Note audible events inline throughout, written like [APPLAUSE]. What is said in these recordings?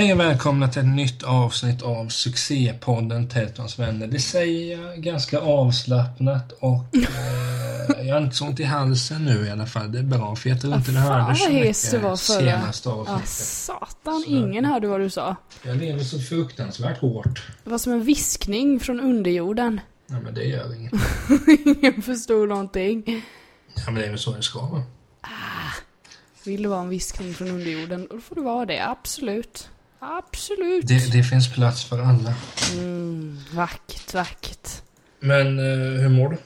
Hej och välkomna till ett nytt avsnitt av succépodden Tetons vänner. Det säger jag ganska avslappnat och [LAUGHS] eh, jag har inte så ont i halsen nu i alla fall. Det är bra för jag tror inte det hördes så hes du mycket var förra. senaste Ah, avsnittet. satan, Så- ingen hörde vad du sa. Jag lever så fruktansvärt hårt. Det var som en viskning från underjorden. Ja men det gör inget. [LAUGHS] Ingen förstod någonting. Ja men det är väl så det ska vara. Vill det vara en viskning från underjorden, då får det vara det. Absolut. Absolut. Det, det finns plats för alla. Mm, vackert, vackert. Men eh, hur mår du?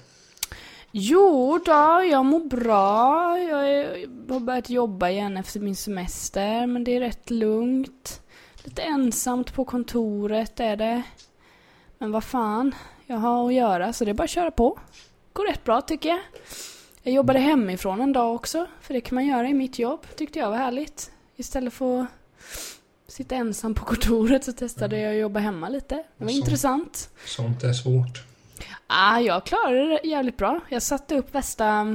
Jo då, jag mår bra. Jag är- har börjat jobba igen efter min semester, men det är rätt lugnt. Lite ensamt på kontoret är det. Men vad fan, jag har att göra så det är bara att köra på. Går rätt bra tycker jag. Jag jobbade hemifrån en dag också, för det kan man göra i mitt jobb. Tyckte jag var härligt. Istället för att sitta ensam på kontoret så testade jag att jobba hemma lite. Det var Så. intressant. Sånt är svårt. Ah, jag klarade det jävligt bra. Jag satte upp värsta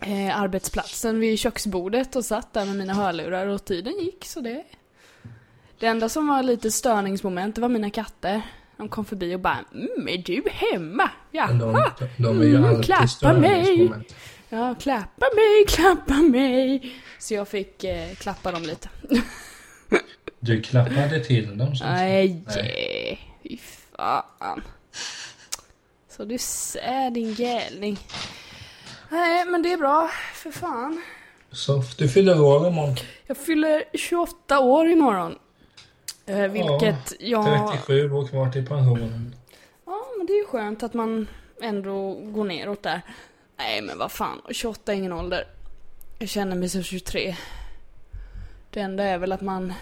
eh, arbetsplatsen vid köksbordet och satt där med mina hörlurar och tiden gick så det... Det enda som var lite störningsmoment det var mina katter. De kom förbi och bara mm, är du hemma? Jaha! de, de är ju Mm, klappa mig. Ja, klappa mig, klappa mig! Så jag fick eh, klappa dem lite. [LAUGHS] Du klappade till dem så Nej, Nej. fy fan. Så du ser din gälning. Nej, men det är bra, för fan. Så du fyller år imorgon. Jag fyller 28 år imorgon. Eh, vilket jag... 37 år kvar till pensionen. Ja, men det är ju skönt att man ändå går neråt där. Nej, men vad fan. 28 är ingen ålder. Jag känner mig som 23. Det enda är väl att man...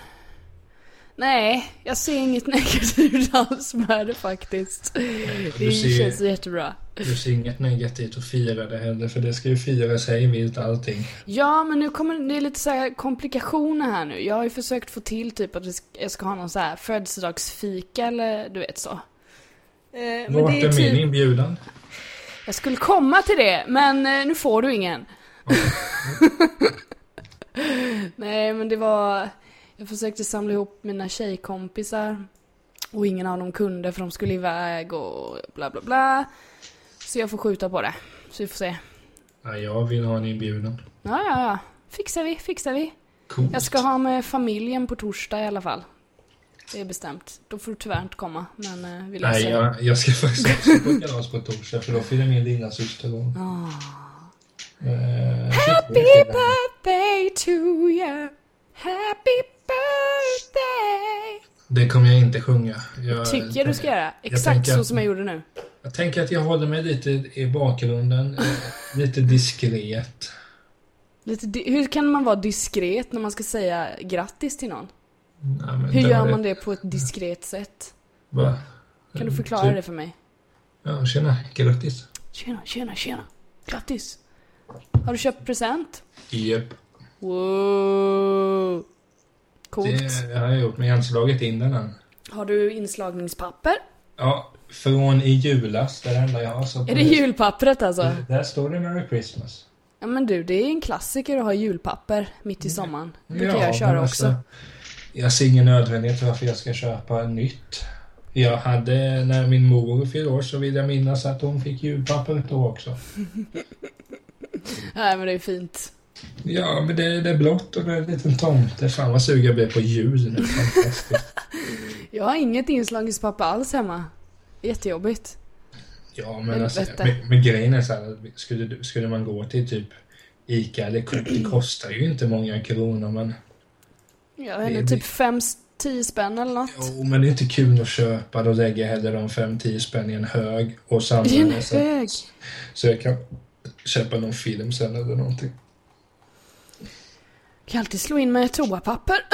Nej, jag ser inget [LAUGHS] negativt alls med det faktiskt. Det ser- känns jättebra. Du ser inget negativt att fira det heller, för det ska ju firas hej vilt allting. Ja, men nu kommer det är lite så här komplikationer här nu. Jag har ju försökt få till typ att jag ska ha någon så här födelsedagsfika eller du vet så. Eh, men Vart är är min typ... inbjudan? Jag skulle komma till det, men eh, nu får du ingen. [LAUGHS] Nej, men det var... Jag försökte samla ihop mina tjejkompisar. Och ingen av dem kunde för de skulle iväg och bla bla bla. Så jag får skjuta på det. Så vi får se. Ja, jag vill ha en inbjudan. Ja, ja, ja. Fixar vi, fixar vi. Coolt. Jag ska ha med familjen på torsdag i alla fall. Det är bestämt. Då får du tyvärr inte komma, men eh, vi löser Nej, jag, jag ska [LAUGHS] faktiskt också på kalas på torsdag, för då fyller min lilla syster år. Eh, Happy 23 fyller hon. birthday to you. Happy. Det kommer jag inte sjunga. Jag, Tycker du ska göra. Exakt tänker så som jag gjorde nu. Jag tänker att jag håller mig lite i bakgrunden, eh, [LAUGHS] lite diskret. Lite di- Hur kan man vara diskret när man ska säga grattis till någon? Men Hur gör man det på ett diskret sätt? Va? Kan du förklara Typ- det för mig? Ja, tjena. Grattis. Tjena, tjena, tjena. Grattis. Har du köpt present? Japp. Wow. Coolt. Det har jag gjort, men jag har inte slagit in den än. Har du inslagningspapper? Ja, från i julas, det är det enda jag har. Så Är det julpappret alltså? Där står det Merry Christmas. Ja men du, det är en klassiker att ha julpapper mitt i sommaren. Det brukar Ja, jag köra men också. alltså, jag ser ingen nödvändighet varför jag ska köpa nytt. Jag hade, när min mor fyllde år så vill jag minnas att hon fick julpapper då också. [LAUGHS] Nej men det är fint. Ja, men det, det är blått och det är en liten tomte. Fan vad sugen jag blev på jul. Fantastiskt. [LAUGHS] Jag har inget inslagningspapper alls hemma. Jättejobbigt. Ja, men, alltså, men, men grejen är så här, skulle, skulle man gå till typ Ica eller Coop, det kostar ju inte många kronor men... Inte, det- typ 5-10 spänn eller något. Jo, men det är inte kul att köpa. Då lägger jag hellre de 5-10 spänn i en hög och I en samlar det så, hög. så jag kan köpa någon film sen eller någonting. Kan alltid slå in med toapapper. [LAUGHS]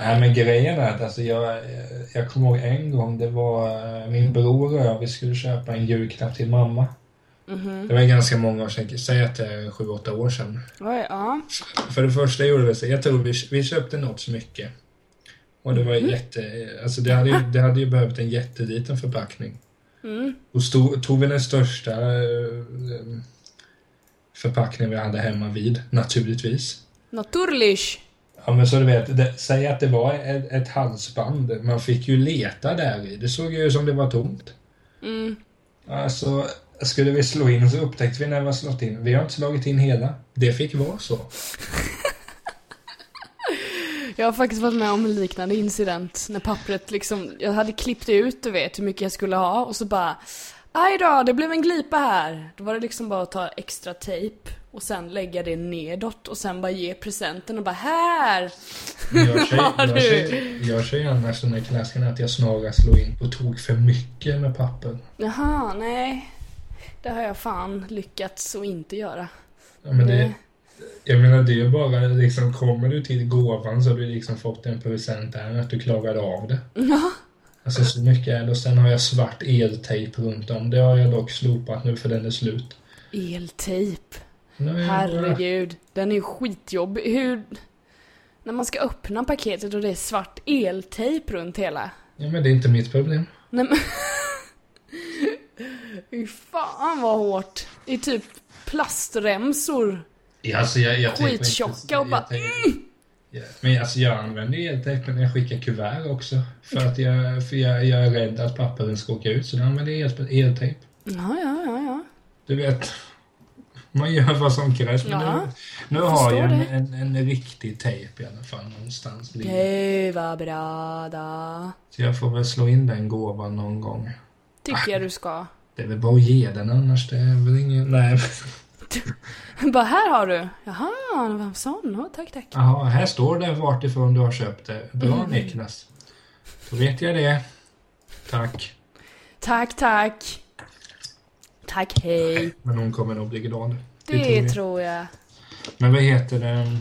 Nej men grejen är att alltså, jag, jag kommer ihåg en gång, det var eh, min bror och jag, vi skulle köpa en julklapp till mamma. Mhm. Det var ganska många år sedan, säg att det är sju, åtta år sedan. Oj, ja. För det första gjorde vi så, jag tror vi, vi köpte något smycke. Och det var Mhm. jätte, alltså det hade, ju, det hade ju behövt en jätteliten förpackning. Mm. Och stod, tog vi den största förpackningen vi hade hemma vid, naturligtvis. Naturligt. Ja men så du vet, det, säg att det var ett, ett halsband. Man fick ju leta där i. Det såg ju som det var tomt. Mm. Alltså, skulle vi slå in så upptäckte vi när vi har slått in. Vi har inte slagit in hela. Det fick vara så. [LAUGHS] Jag har faktiskt varit med om en liknande incident när pappret liksom, jag hade klippt ut du vet hur mycket jag skulle ha och så bara Aj då, det blev en glipa här. Då var det liksom bara att ta extra tejp och sen lägga det nedåt och sen bara ge presenten och bara här! Gör sig, gör sig, gör sig annars den där klassiken att jag snarare slår in på tok för mycket med papper. Jaha, nej. Det har jag fan lyckats att inte göra. Ja, men det, jag menar det är bara liksom, kommer du till gåvan så har du liksom fått en present där att du klarade av det. Ja. Alltså så mycket är det. Och sen har jag svart eltejp runt om. Det har jag dock slopat nu för den är slut. Eltejp. Jag Herregud, den är ju skitjobbig. Hur... När man ska öppna paketet och det är svart eltejp runt hela. Ja men det är inte mitt problem. Nej men... [LAUGHS] Fy fan vad hårt. Det är typ plastremsor. Ja, alltså jag, jag Skittjocka och bara, jag tänker- Ja, men alltså jag använder eltejp när jag skickar kuvert också. För att jag, för jag, jag är rädd att pappren ska åka ut. Så då använder jag el- eltejp. Ja, ja, ja, ja. Du vet. Man gör vad som krävs. Men Ja, nu, nu har jag en, en, en riktig tejp i alla fall någonstans. Gud vad bra då. Så jag får väl slå in den gåvan någon gång. Tycker jag du ska. Det är väl bara att ge den annars. Det är väl ingen... Nej. [LAUGHS] Bara här har du. Jaha, vad sån. Ja, tack, tack. Jaha, här står det vart ifrån du har köpt det. Bra Mm. Niklas. Då vet jag det. Tack. Tack, tack. Tack, hej. Men hon kommer nog bli glad. Det tror jag. Men vad heter det?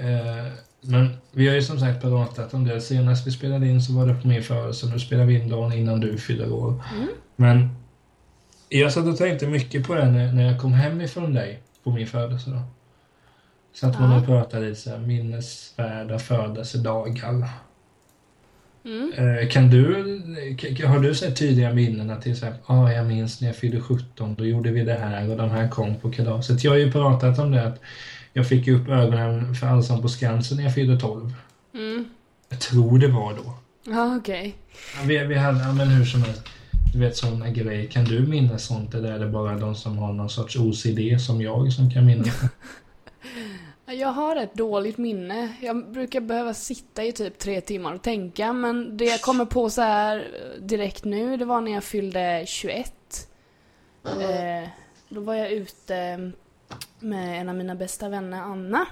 Eh, men vi har ju som sagt pratat om det. Senast vi spelade in så var det på min födelse. Nu spelar vi in dagen innan du fyller år. Mm. Men jag satt och tänkte mycket på det när, när jag kom hem ifrån dig på min födelsedag. Satt man Ja. och pratade lite så här minnesvärda födelsedagar. Mm. Eh, Kan du, har du så tydliga minnen att det är så här, ah, jag minns när jag fyllde 17, då gjorde vi det här och de här kom på kalaset. Jag har ju pratat om det att jag fick upp ögonen för Allsång på Skansen när jag fyllde 12. Mm. Jag tror det var då. Ja, okej. Ja, Vi, vi hade, ja, men hur som helst. Du vet sådana grejer. Kan du minnas sånt eller är det bara de som har någon sorts OCD som jag som kan minnas? [LAUGHS] Jag har ett dåligt minne. Jag brukar behöva sitta i typ tre timmar och tänka, men det jag kommer på så här eh, direkt nu, det var när jag fyllde 21. Eh, då var jag ute med en av mina bästa vänner, Anna,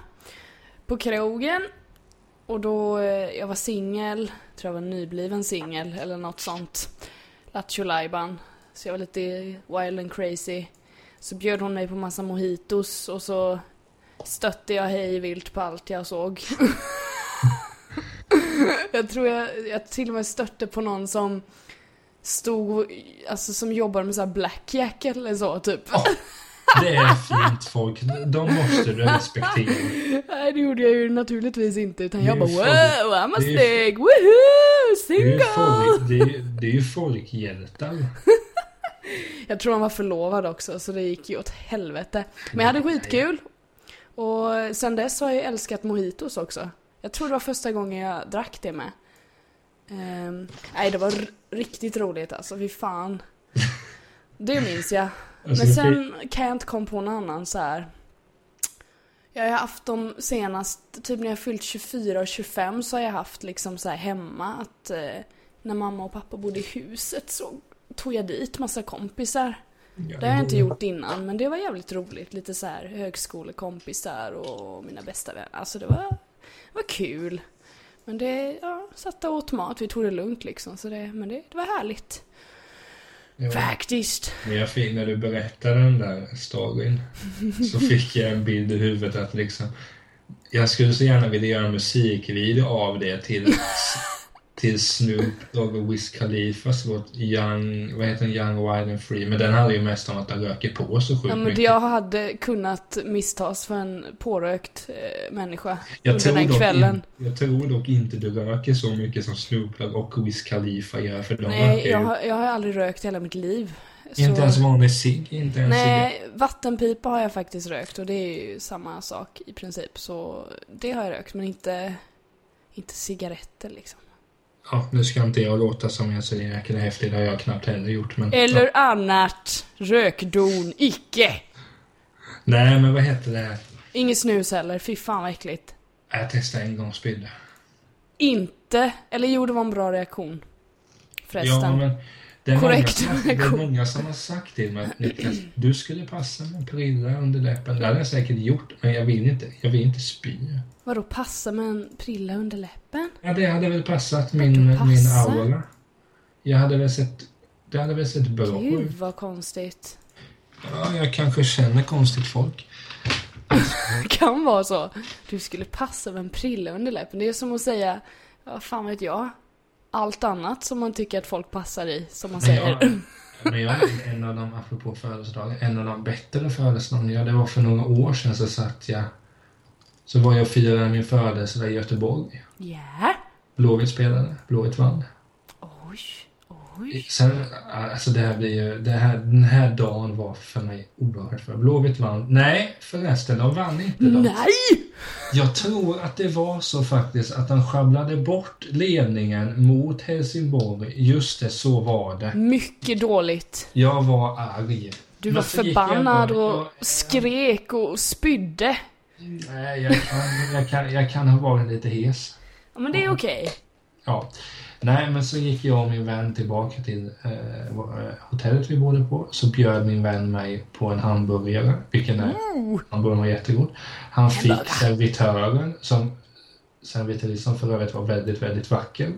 på krogen. Och då, eh, jag var singel, tror jag var nybliven singel eller något sånt. Lattjo Lajban. Så jag var lite wild and crazy. Så bjöd hon mig på massa mojitos och så stötte jag hej vilt på allt jag såg. [LAUGHS] jag tror jag, jag till och med stötte på någon som stod, alltså som jobbar med så här blackjack eller så typ. Oh det är fint folk. De måste du respektera. Nej det gjorde jag ju naturligtvis inte utan jag bara wow, I'm a det är ju- snake, woohoo, Det är ju single! det är, ju folkhjältar. [LAUGHS] Jag tror han var förlovad också så det gick ju åt helvete. Men jag hade skitkul. Och sen dess har jag älskat mojitos också. Jag tror det var första gången jag drack det med. Ehm, nej, det var riktigt roligt alltså, fy fan. [LAUGHS] Det minns jag. Alltså, Men sen kan jag inte komma på någon annan så här. Jag har haft dem senast, typ när jag fyllt 24 och 25 så har jag haft liksom så här hemma att eh, när mamma och pappa bodde i huset så tog jag dit massa kompisar. ja, Det har jag inte gjort innan, men det var jävligt roligt. Lite så här högskolekompisar och mina bästa vänner. Alltså det var, det var kul. Men det, ja, satt och åt mat. Vi tog det lugnt liksom. Så det, men det, det var härligt. Jo. Faktiskt. Men jag fick, när du berättade den där storyn så [LAUGHS] fick jag en bild i huvudet att liksom jag skulle så gärna vilja göra en musikvideo av det till [LAUGHS] till Snoop Dogg och Wiz Khalifas låt Young, vad heter den, Young, Wild and Free. Men den handlar ju mest om att han röker på så sjukt Ja, men mycket. jag hade kunnat misstas för en pårökt eh, människa Jag under tror, den dock kvällen. in, jag tror dock inte du röker så mycket som Snoop Dogg och Wiz Khalifa gör. För de Nej, jag har, jag har aldrig rökt hela mitt liv. inte Så- ens vanlig cigg, inte ens. Nej, vattenpipa har jag faktiskt rökt och det är ju samma sak i princip. Så det har jag rökt, men inte, inte cigaretter liksom. Ja, nu ska inte jag låta som jag så jäkla häftig, det har jag knappt heller gjort. Men, Eller ja. annat rökdon, icke! Nej, men vad heter det? Inget snus heller, fy fan vad äckligt. Jag testade en gång spydde. Inte, eller jo det var en bra reaktion. Förresten. Ja, men det är, Korrekt många, det är många som har sagt till mig att Niklas, du skulle passa med prilla under läppen. Det hade jag säkert gjort, men jag vill inte. Jag vill inte spy. Vadå passa med en prilla under läppen? Ja, det hade väl passat min, Vadå min passa? aura. Jag hade väl sett... Det hade väl sett bra Gud ut. vad konstigt. Ja, jag kanske känner konstigt folk. Det [LAUGHS] kan vara så. Du skulle passa med en prilla under läppen. Det är som att säga, ja fan vet jag. Allt annat som man tycker att folk passar i, som man säger. jag, men jag en av de, apropå födelsedagar, en av de bättre födelsedagarna, ja, det var för några år sedan så satt jag... Så var jag och firade min födelsedag i Göteborg. Ja. Blåvitt spelade, Blåvitt vann. Oj, oj. Sen, alltså det här blir ju, det här, den här dagen var för mig oerhört för Blåvitt vann. Nej, förresten, de vann inte. De. Nej! Jag tror att det var så faktiskt att de sjabblade bort ledningen mot Helsingborg. Just det, så var det. Mycket dåligt. Jag var arg. Du var förbannad och skrek och spydde. Nej, jag kan, jag, kan, jag kan ha varit lite hes. Ja, men det är okej. Ja. Nej, men så gick jag och min vän tillbaka till eh, eh, hotellet vi bodde på. Så bjöd min vän mig på en hamburgare, vilken är, hamburgaren var jättegod. Han fick Hamburgare. servitören, som servitris som för övrigt var väldigt, väldigt vacker.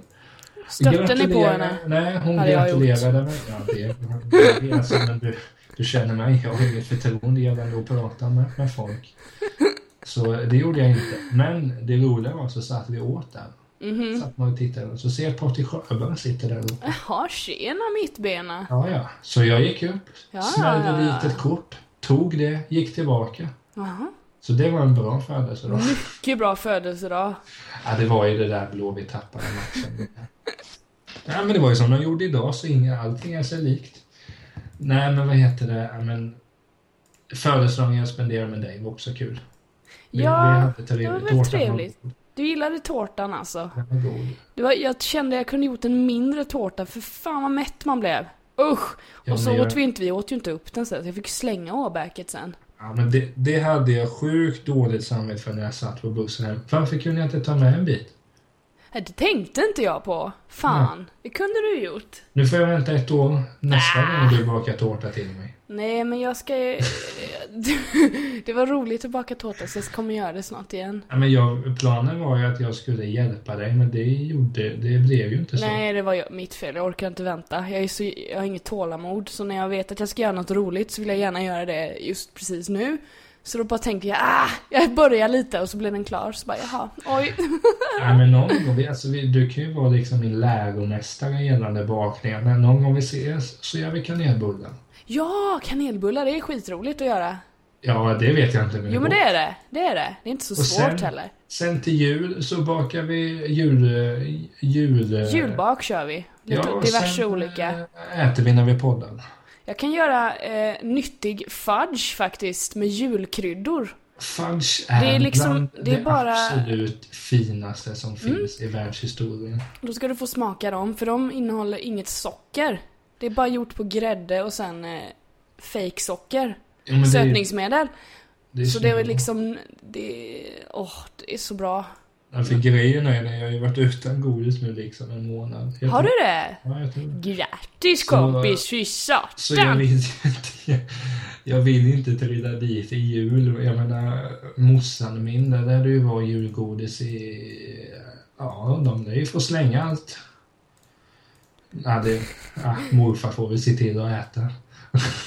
Stötte ni på henne? Nej, hon Hade gratulerade mig. Ja, det, det alltså, men du, du känner mig, jag har inget förtroende gällande att prata med, med folk. Så det gjorde jag inte. Men det roliga var så satt vi åt där. Mhm. Satt man och tittade så ser Patrik Sjöberg sitter där uppe. Jaha, tjena mittbena. Ja, ja. Så jag gick upp, Ja, smällde ja, ja. dit ett kort, tog det, gick tillbaka. Jaha. Så det var en bra födelsedag. Mycket bra födelsedag. Ja, det var ju det där Blåvitt tappade matchen. Ja, men det var ju som de gjorde idag, så inga, allting är sig likt. Nej, men vad heter det? Ja, men, födelsedagen jag spenderade med dig var också kul. Vi, Ja, vi hade det var väl trevligt. Var, Du gillade tårtan alltså. var, jag kände jag kunde gjort en mindre tårta, för fan vad mätt man blev. Usch! Ja, och så jag- åt vi inte, vi åt ju inte upp den så jag fick slänga åbäket sen. Ja, men det, det hade jag sjukt dåligt samvete för när jag satt på bussen hem. Varför kunde jag inte ta med en bit? Det tänkte inte jag på. Fan, det kunde du gjort. Nu får jag vänta ett år nästa Ah. gång du bakar tårta till mig. Nej, men jag ska ju- [LAUGHS] Det var roligt att baka tårta så jag kommer göra det snart igen. Ja, men jag, planen var ju att jag skulle hjälpa dig, men det gjorde, det blev ju inte så. Nej, det var ju mitt fel. Jag orkar inte vänta. Jag, är så, jag har inget tålamod, så när jag vet att jag ska göra något roligt så vill jag gärna göra det just precis nu. Så då bara tänker jag, ah, jag börjar lite och så blir den klar. Så bara, jaha, oj. [LAUGHS] Nej, men någon gång, alltså, vi, du kan ju vara liksom min läromästare gällande bakningen, men någon gång vi ses så gör vi kanelbullar. Ja, kanelbullar, det är skitroligt att göra. Ja, det vet jag inte. Men Jo men det är det, det är det. Det är inte så Och svårt sen- heller. Sen till jul så bakar vi jul... jul Julbak kör vi. Lite och diverse sen, olika. eh, äter vi när vi poddar. Jag kan göra eh, nyttig fudge faktiskt, med julkryddor. Fudge är, Det är liksom- bland det är det bara- absolut finaste som finns i världshistorien. Då ska du få smaka dem, för de innehåller inget socker. Det är bara gjort på grädde och sen eh, fake socker. Ja, det Sötningsmedel. det är så det är liksom, det, åh, det är så bra. För grejen är att jag har ju varit utan godis nu liksom en månad. Jag Har du det? Ja, jag tror det. Grattis Så- kompis, fy Så jag satan! vill inte, [LAUGHS] jag vill inte trilla dit i jul. Jag menar, morsan min, där det ju vara julgodis i... Ja, de lär ju få slänga allt. Ja, det, ja, morfar får väl se till att äta.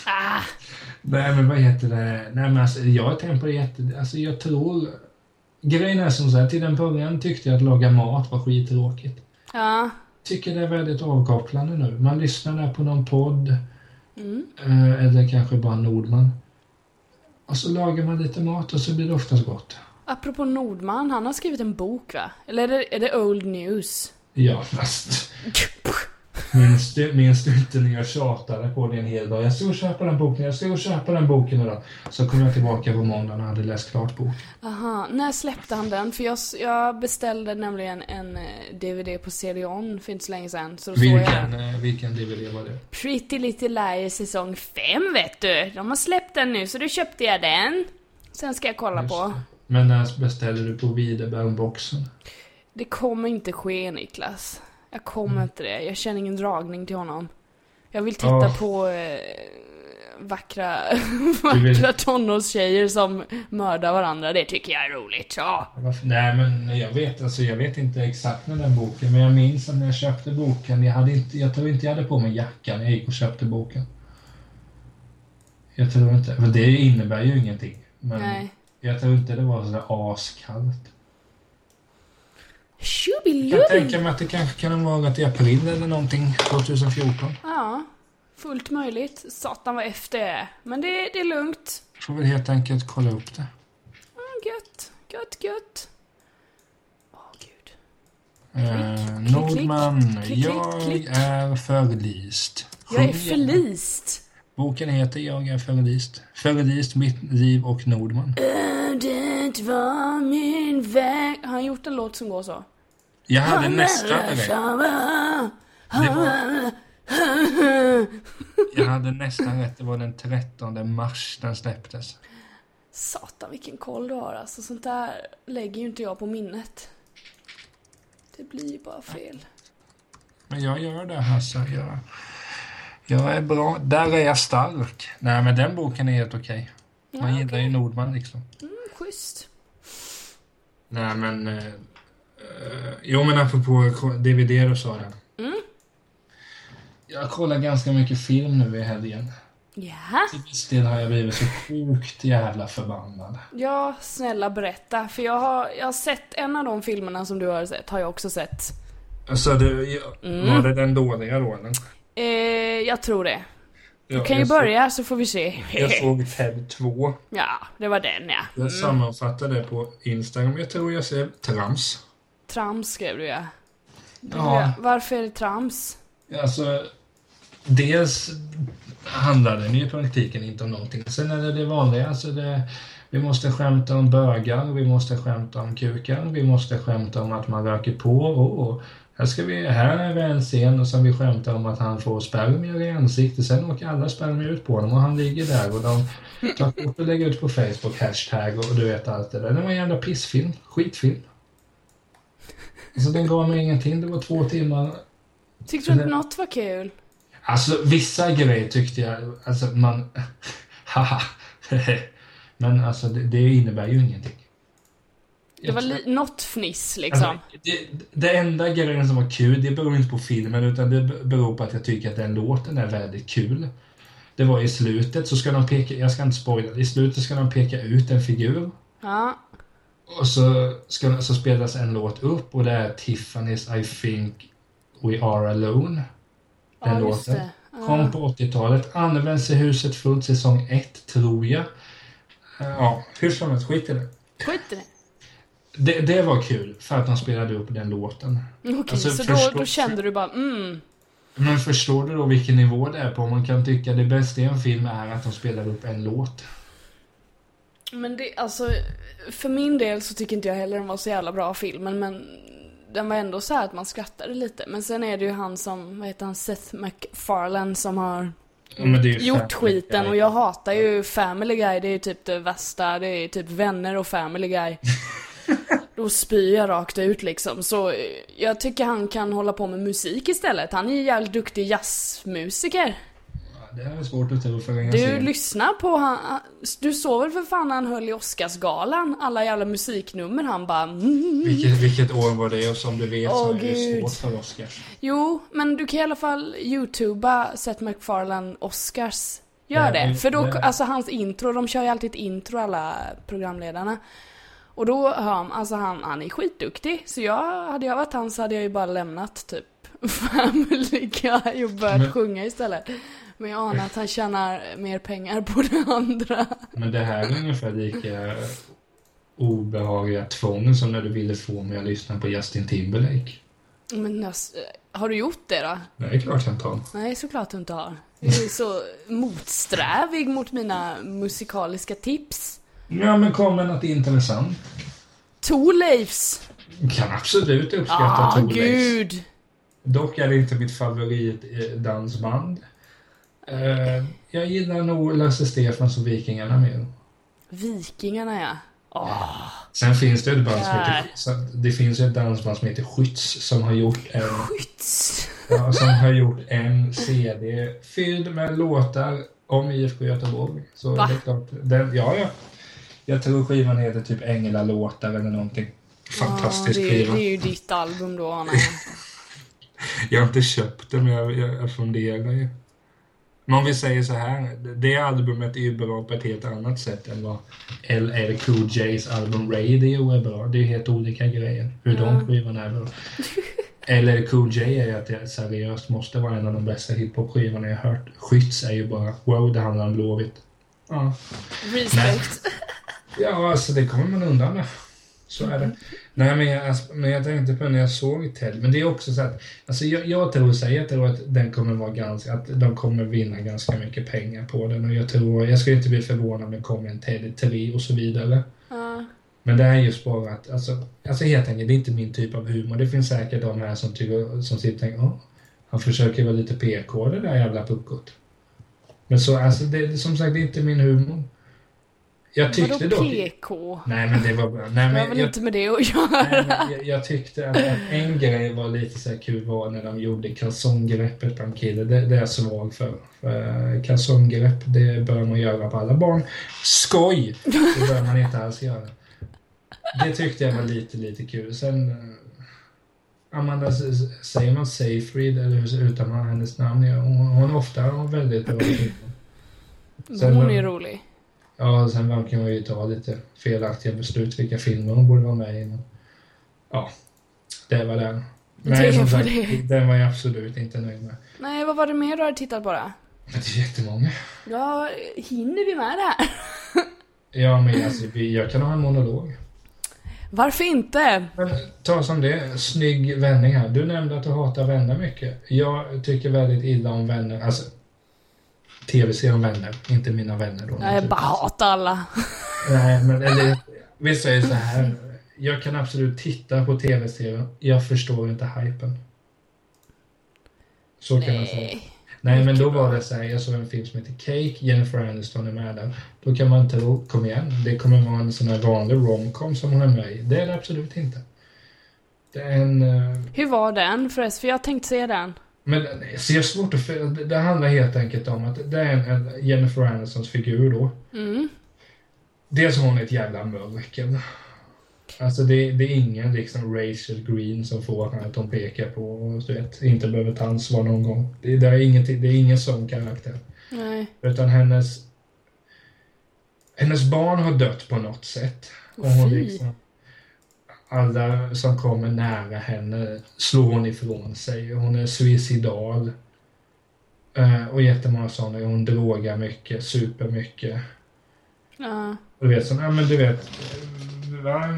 Ah, [LAUGHS] Nej men vad heter det? Nej men alltså jag det jätte... Alltså jag tror... Grejen är som så här, till den början tyckte jag att laga mat var skittråkigt. ja. Tycker det är väldigt avkopplande nu. Man lyssnar där på någon podd. Mm. eh, Eller kanske bara Nordman. Och så lagar man lite mat och så blir det oftast gott. Apropå Nordman, han har skrivit en bok va? Eller är det, är det Old News? Ja fast... [LAUGHS] Minns du, minns du inte när jag tjatade på det en hel dag? Jag ska köpa den boken, jag ska köpa den boken idag. Så kom jag tillbaka på måndagen och hade läst klart boken. Aha, när släppte han den? För jag, jag beställde nämligen en eh, DVD på CD-ON för inte så länge sedan. Så då såg jag Vilken, den. eh, vilken DVD var det? Pretty Little Liars säsong 5 vet du. De har släppt den nu så då köpte jag den. Sen ska jag kolla Just på. Men när beställde du på Widerberg-boxen? Det kommer inte ske Niklas. Jag kommer Mm. inte det. Jag känner ingen dragning till honom. Jag vill titta Ja. på eh, vackra, [LAUGHS] vackra tonårstjejer som mördar varandra. Det tycker jag är roligt. Ja. Varför? Nej men jag vet, alltså, jag vet inte exakt med den boken men jag minns att när jag köpte boken, jag, hade inte, jag tror inte jag hade på mig jackan när jag gick och köpte boken. Jag tror inte, för det innebär ju ingenting. Men Nej. jag tror inte det var sådär askallt. Jag kan Tjubilubbi! tänka mig att det kanske kan ha varit i april eller någonting 2014. Ja, fullt möjligt. Satan vad efter jag är. Men det, det är lugnt. Får väl helt enkelt kolla upp det. Mm, gött, gött, gött. Åh gud. Eh, klick, Nordman, klick, klick, jag är förlist. Jag är förlist. Boken heter Jag är förlist. Förlist, mitt liv och Nordman. Ödet var min väg. Har han gjort en låt som går så? Jag hade nästan rätt. Det var, jag hade nästan rätt. Det var den 13 mars den släpptes. Satan vilken koll du har alltså. Sånt där lägger ju inte jag på minnet. Det blir ju bara fel. Men jag gör det Hasse. Jag, jag är bra. Där är jag stark. Nej men den boken är helt okej. Man Ja, gillar ju Nordman liksom. Mm, schysst. Nej men... Eh, jo men apropå DVD sa det. Mm. Jag kollar ganska mycket film nu i helgen. Ja. Till viss del har jag blivit så sjukt jävla förbannad. Ja, snälla berätta. För jag har, jag har sett en av de filmerna som du har sett, har jag också sett. Alltså, det, Mm. var det den dåliga då eller? Eh, jag tror det. Ja, Du kan ju börja så får vi se. Jag såg Ted 2. ja, det var den ja. Jag sammanfattade det på Instagram. Jag tror jag ser trams. Trams skrev du ja. Ja, Varför är det trams? alltså... Dels handlar den ju i praktiken inte om någonting. Sen är det det vanliga. Alltså det, vi måste skämta om bögar, vi måste skämta om kukar, vi måste skämta om att man röker på och, och här, ska vi, här är det en scen som vi skämtar om att han får spermier i ansiktet. Sen åker alla spermier ut på honom och han ligger där och de tar kort och lägger ut på Facebook, hashtag och du vet allt det där. Det var en jävla pissfilm, skitfilm. Alltså den gav mig ingenting, det var två timmar Tyckte du inte något var kul? Alltså vissa grejer tyckte jag, alltså man, [LAUGHS] haha. [LAUGHS] Men alltså det, det innebär ju ingenting. Det var li- något fniss liksom. Alltså, det, det enda grejen som var kul, det beror inte på filmen utan det beror på att jag tycker att den låten är väldigt kul. Det var i slutet så ska de peka, jag ska inte spoila, i slutet ska de peka ut en figur. Ja. Och så, ska, så spelas en låt upp och det är Tiffany's I think we are alone. Den ja, låten. Ja. Kom på 80-talet. Används i huset fullt säsong 1, tror jag. Eh, Ja, hur som helst, skit i det. Skit i det. det. Det var kul, för att de spelade upp den låten. Okej, Alltså, så då, förstå- då kände du bara mm. Men förstår du då vilken nivå det är på? Man kan tycka det bästa i en film är att de spelar upp en låt. Men det, alltså, för min del så tycker inte jag heller den var så jävla bra filmen, men den var ändå så här att man skrattade lite. Men sen är det ju han som, vad heter han, Seth MacFarlane som har ju gjort skiten Guy. och jag hatar ju Family Guy, det är typ det värsta, det är typ vänner och Family Guy. [LAUGHS] Då spyr jag rakt ut liksom. Så eh, jag tycker han kan hålla på med musik istället. Han är ju jävligt duktig jazzmusiker. Det är svårt att tro för en Du scen. lyssnar på han, Du såg väl för fan han höll i Oscarsgalan? Alla jävla musiknummer han bara mm. Vilket, vilket år var det? Och som du vet så Åh, är det svårt för Oscars. Jo, men du kan i alla fall youtuba Seth MacFarlane Oscars. Gör det. För då, det- alltså hans intro, de kör ju alltid ett intro alla programledarna. Och då hör man, alltså han, han är skitduktig. Så jag, hade jag varit han så hade jag ju bara lämnat typ [LAUGHS] Family Guy och börjat Men- sjunga istället. Men jag anar att han tjänar mer pengar på det andra. Men det här är ungefär lika obehagliga tvång som när du ville få mig att lyssna på Justin Timberlake. Men har du gjort det då? Är klart jag inte har. Nej, såklart du inte har. Du är så motsträvig mot mina musikaliska tips. Ja, men kom med något intressant. Thorleifs! Kan absolut uppskatta Ah, Thorleifs. gud! Dock är det inte mitt favoritdansband. Uh, jag gillar nog Lasse Stefans och Vikingarna mer. Vikingarna ja. Åh, Sen finns det ett band som heter, det finns ett dansband som heter Skytts som har gjort en, skjuts! ja, som har gjort en CD fylld med låtar om IFK Göteborg. Så Va? det är klart, den, ja, ja. Jag tror skivan heter typ Änglalåtar eller någonting. Fantastisk ja, det, skiva. det är ju ditt album då, Anna. [LAUGHS] Jag har inte köpt den, men jag, jag, jag funderar ju. Men om vi säger så här, det albumet är ju bra på ett helt annat sätt än vad LL Cool J's album Radio är bra. Det är helt olika grejer, hur de skivorna är bra. [LAUGHS] LL Cool J är ju att det seriöst måste vara en av de bästa hiphop-skivorna jag har hört. Skytts är ju bara, wow, det handlar om Blåvitt. Ja. Respect. Ja, alltså det kommer man undan med. Så är det. [LAUGHS] Nej, men jag, alltså, men jag tänkte på när jag såg Ted, men det är också så att, alltså jag, jag tror så här, jag tror att den kommer vara ganska, att de kommer vinna ganska mycket pengar på den och jag tror, jag skulle inte bli förvånad om det kommer en Ted 3 och så vidare. Ja. Men det är just bara att, alltså, alltså helt enkelt, det är inte min typ av humor. Det finns säkert de här som tycker, som sitter och tänker, "Åh, han försöker vara lite PK det där jävla puckot. Men så, alltså det, det, som sagt, det är inte min humor. Jag tyckte Vadå dock... PK? Nej men det var bra. Nej, Det har men väl jag, inte med det att nej, göra? men jag, jag tyckte att, en grej var lite så kul var när de gjorde kalsonggreppet en kille. Det, det är jag svag för. för kalsonggrepp, det bör man göra på alla barn. Skoj! Det bör man inte alls göra. Det tyckte jag var lite, lite kul. Sen... eh, Amanda, säger man Seyfried eller hur uttalar man hennes namn? Hon, hon ofta har väldigt bra. [CLEARS THROAT] Sen Hon är rolig. Ja, sen verkar man ju ta lite felaktiga beslut vilka filmer hon borde vara med i. men- Ja, det var den. Nej, som sagt, det. den var jag absolut inte nöjd med. Nej, vad var det mer du hade tittat på då? Det är jättemånga. Ja, hinner vi med det här? [LAUGHS] Ja, men alltså, jag kan ha en monolog. Varför inte? Men ta som det, snygg vändning här. Du nämnde att du hatar vänner mycket. Jag tycker väldigt illa om vänner. Alltså, tv-serien Vänner, inte mina vänner då. Nej, jag bara hatar alla. Nej, men eller, vi säger så här. Jag kan absolut titta på tv-serien. Jag förstår inte hypen. Så kan jag säga. Nej. Nej, men då var det så här. Jag såg en film som heter Cake. Jennifer Aniston är med där. Då kan man tro, kom igen, det kommer vara en sån här vanlig romcom som hon är med i. Det är det absolut inte. Det är en... eh, Hur var den förresten? För jag tänkte se den. Men det ser svårt att... för- Det, det handlar helt enkelt om att det är en, en Jennifer Anistons figur då. Mm. Dels har hon ett jävla mörker. Alltså det, det är ingen liksom Rachel Green som får henne att hon pekar på och du vet, inte behöver ta ansvar någon gång. Det, det, är, ingenting, det är ingen sån karaktär. Nej. Utan hennes... Hennes barn har dött på något sätt. Och hon liksom, alla som kommer nära henne slår hon ifrån sig. Hon är suicidal. Eh, och jättemånga sådana. Hon drogar mycket, super mycket. Ja. Och du vet, så, ja, men du vet. eh, Va?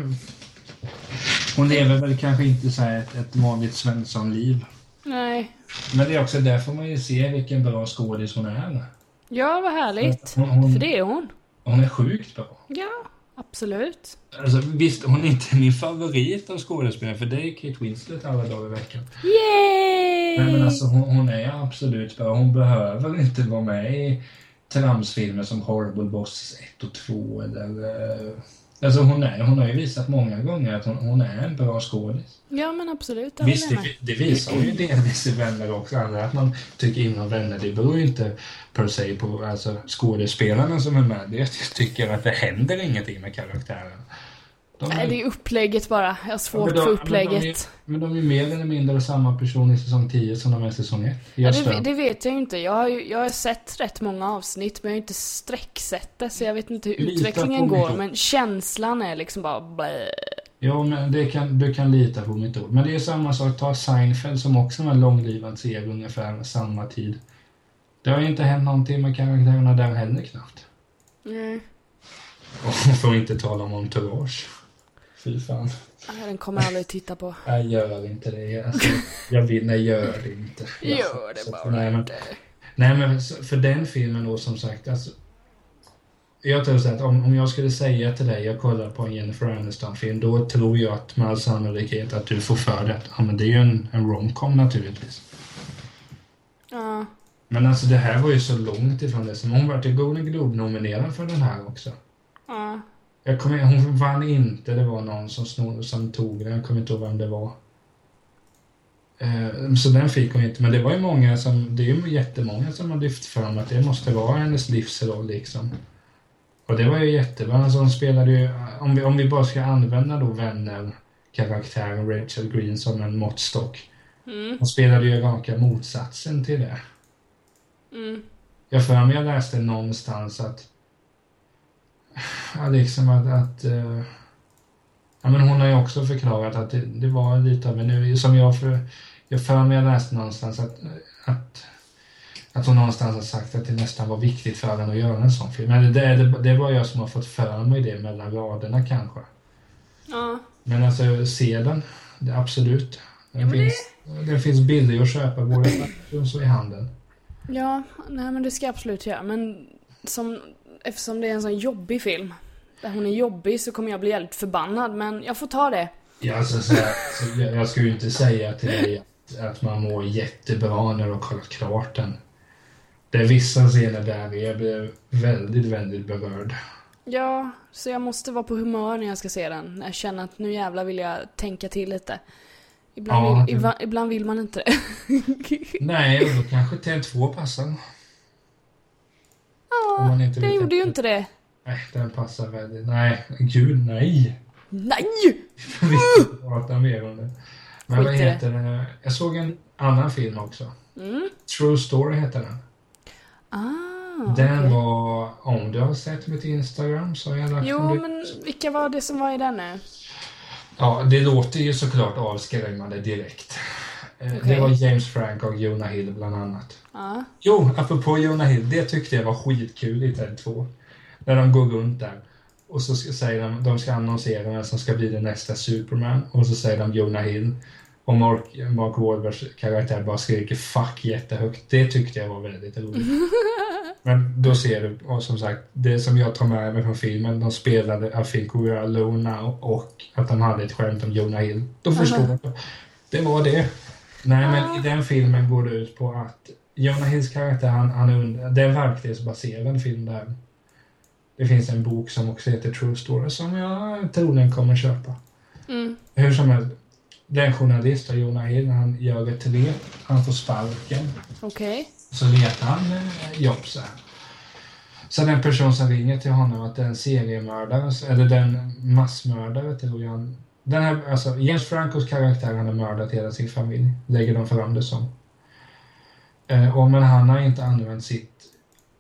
Hon lever väl kanske inte så ett, ett vanligt Svensson-liv. Nej. Men det är också därför man ju ser vilken bra skådis hon är. Ja, vad härligt. Hon, hon, För det är hon. hon är sjukt bra. Ja, absolut. Alltså, visst, hon är inte min favorit av skådespelare, för det är Kate Winslet alla dagar i veckan. Yay! Nej, men alltså, hon, hon är absolut bra. Hon behöver inte vara med i tramsfilmer som Horrible Bosses 1 och 2 eller uh, Alltså hon, är, hon har ju visat många gånger att hon, hon är en bra skådis. Ja, men absolut. Det Visst, det, det visar hon ju delvis i Vänner också. Andra att man tycker inom Vänner, det beror ju inte per se på alltså, skådespelarna som är med. Det, jag tycker att det händer ingenting med karaktären. De Nej, det är upplägget bara. Jag har svårt de- för men de är- upplägget. Men de är mer eller mindre samma person i säsong 10 som de är i säsong 1. Ja, det, det vet jag inte. Jag har, jag har sett rätt många avsnitt, men jag har inte sträcksett det, så jag vet inte hur Lita utvecklingen går. Men känslan är liksom bara blä. Ja, men det kan, du kan lita på mitt ord. Men det är samma sak, ta Seinfeld som också var en långlivad serie ungefär samma tid. Det har ju inte hänt någonting med karaktärerna där heller knappt. Mm. Och [LAUGHS] för att inte tala om Entourage. Fy fan. Nej, Den kommer jag aldrig titta på. Jag gör inte det. Alltså, jag vill, nej, gör det inte. [LAUGHS] Gör det så- bara nej, men, inte. nej, men för den filmen då som sagt, alltså. Jag tror så att om, om jag skulle säga till dig, jag kollar på en Jennifer Aniston-film, då tror jag att med all sannolikhet att du får för det. att, Ja, men det är ju en, en romcom naturligtvis. Ja. Men alltså det här var ju så långt ifrån det. Som hon vart ju Golden Globe-nominerad för den här också. Ja. Jag kommer, hon vann inte, det var någon som, snor, som tog den, jag kommer inte ihåg vem det var. Eh, så den fick hon inte, men det var ju många som, det är ju jättemånga som har lyft fram att det måste vara hennes livsroll liksom. Och det var ju jättebra, alltså hon spelade ju, om vi, om vi bara ska använda då vänner, karaktären Rachel Green som en måttstock. Mm. Hon spelade ju raka motsatsen till det. Mm. Jag för mig jag läste någonstans att ja, liksom att, att eh, ja, men hon har ju också förklarat att det, det var lite av en, som jag för, jag för mig läste någonstans att, att att hon någonstans har sagt att det nästan var viktigt för henne att göra en sån film. Men det, det, det var jag som har fått för mig det mellan raderna kanske. Ja. Men alltså, se den. Det, absolut. Den, Ja, men det- finns, den finns billig att köpa både och i handeln. Ja, nej men det ska jag absolut göra. Men som, eftersom det är en sån jobbig film, där hon är jobbig, så kommer jag bli jävligt förbannad. Men jag får ta det. Ja, alltså, så här, så jag, jag ska ju inte säga till dig att, att man mår jättebra när du har kollat klart den. Det är vissa scener där jag blir väldigt, väldigt berörd. Ja, så jag måste vara på humör när jag ska se den. Jag känner att nu jävlar vill jag tänka till lite. Ibland, Ja, vill, det- ibland, ibland vill man inte det. [LAUGHS] Nej, och då kanske T2 passar. Ja, det vill gjorde ju inte det. Nej, den passar väldigt... Nej, gud nej! Nej! Vi inte prata mer om det. Men Skit vad det. heter det? Jag såg en annan film också. Mm. True Story heter den. Ah, Den okej. var, om du har sett mitt Instagram så har jag lagt Jo, en men vilka var det som var i den nu? Ja, det låter ju såklart avskrämmande direkt. Eh, Okej. Det var James Frank och Jonah Hill bland annat. Ja. Jo, apropå Jonah Hill, det tyckte jag var skitkul i Ted 2. När de går runt där. Och så ska- säger de, de ska annonsera vem som ska bli den nästa Superman. Och så säger de Jonah Hill. Och Mark, Mark Wahlbergs karaktär bara skriker 'fuck' jättehögt. Det tyckte jag var väldigt roligt. [LAUGHS] Men då ser du, och som sagt, det som jag tar med mig från filmen, de spelade I think we are alone now och att de hade ett skämt om Jonah Hill. Då förstår jag. Det var det. Nej, men i den filmen går det ut på att Jonah Hills karaktär, han, han är det är en verklighetsbaserad film där. Det finns en bok som också heter True Story som jag troligen kommer köpa. Mm. Hur som helst, den journalist, Jonah Hill, han gör ett rep, han får sparken. Okej. Så letar han eh, jobb så här. Så den person som ringer till honom att den seriemördare, eller den massmördare tror jag han- den här, alltså James Francos karaktär han har mördat hela sin familj, lägger de fram det som. Eh, och men han har inte använt sitt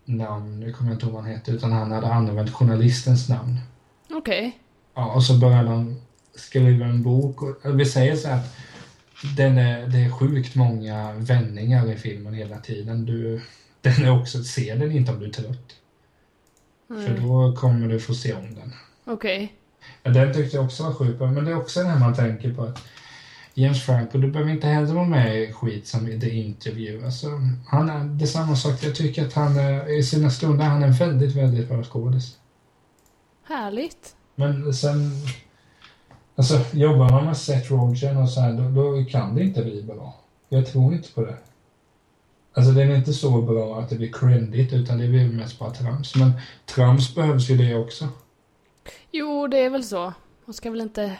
namn, nu kommer jag inte ihåg vad han heter, utan han hade använt journalistens namn. Okej. Ja, och så började de skriva en bok. Och, vi säger så här att den är, det är sjukt många vändningar i filmen hela tiden. Du, den är också, se den inte om du är trött. För Mm. då kommer du få se om den. Okej. Ja, den tyckte jag också var sjukt bra, men det är också det här man tänker på att James Franco, du behöver inte heller vara med i skit som i The Interview. Alltså, han är, det är samma sak, jag tycker att han är, i sina stunder, han är en väldigt, väldigt bra skådis. Härligt. Men sen... Alltså, jobbar man med Seth Rogen och så här, då, då kan det inte bli bra. Jag tror inte på det. Alltså, den är inte så bra att det blir credit, utan det blir mest bara trams. Men trams behövs ju det också. Jo, det är väl så. Man ska väl inte...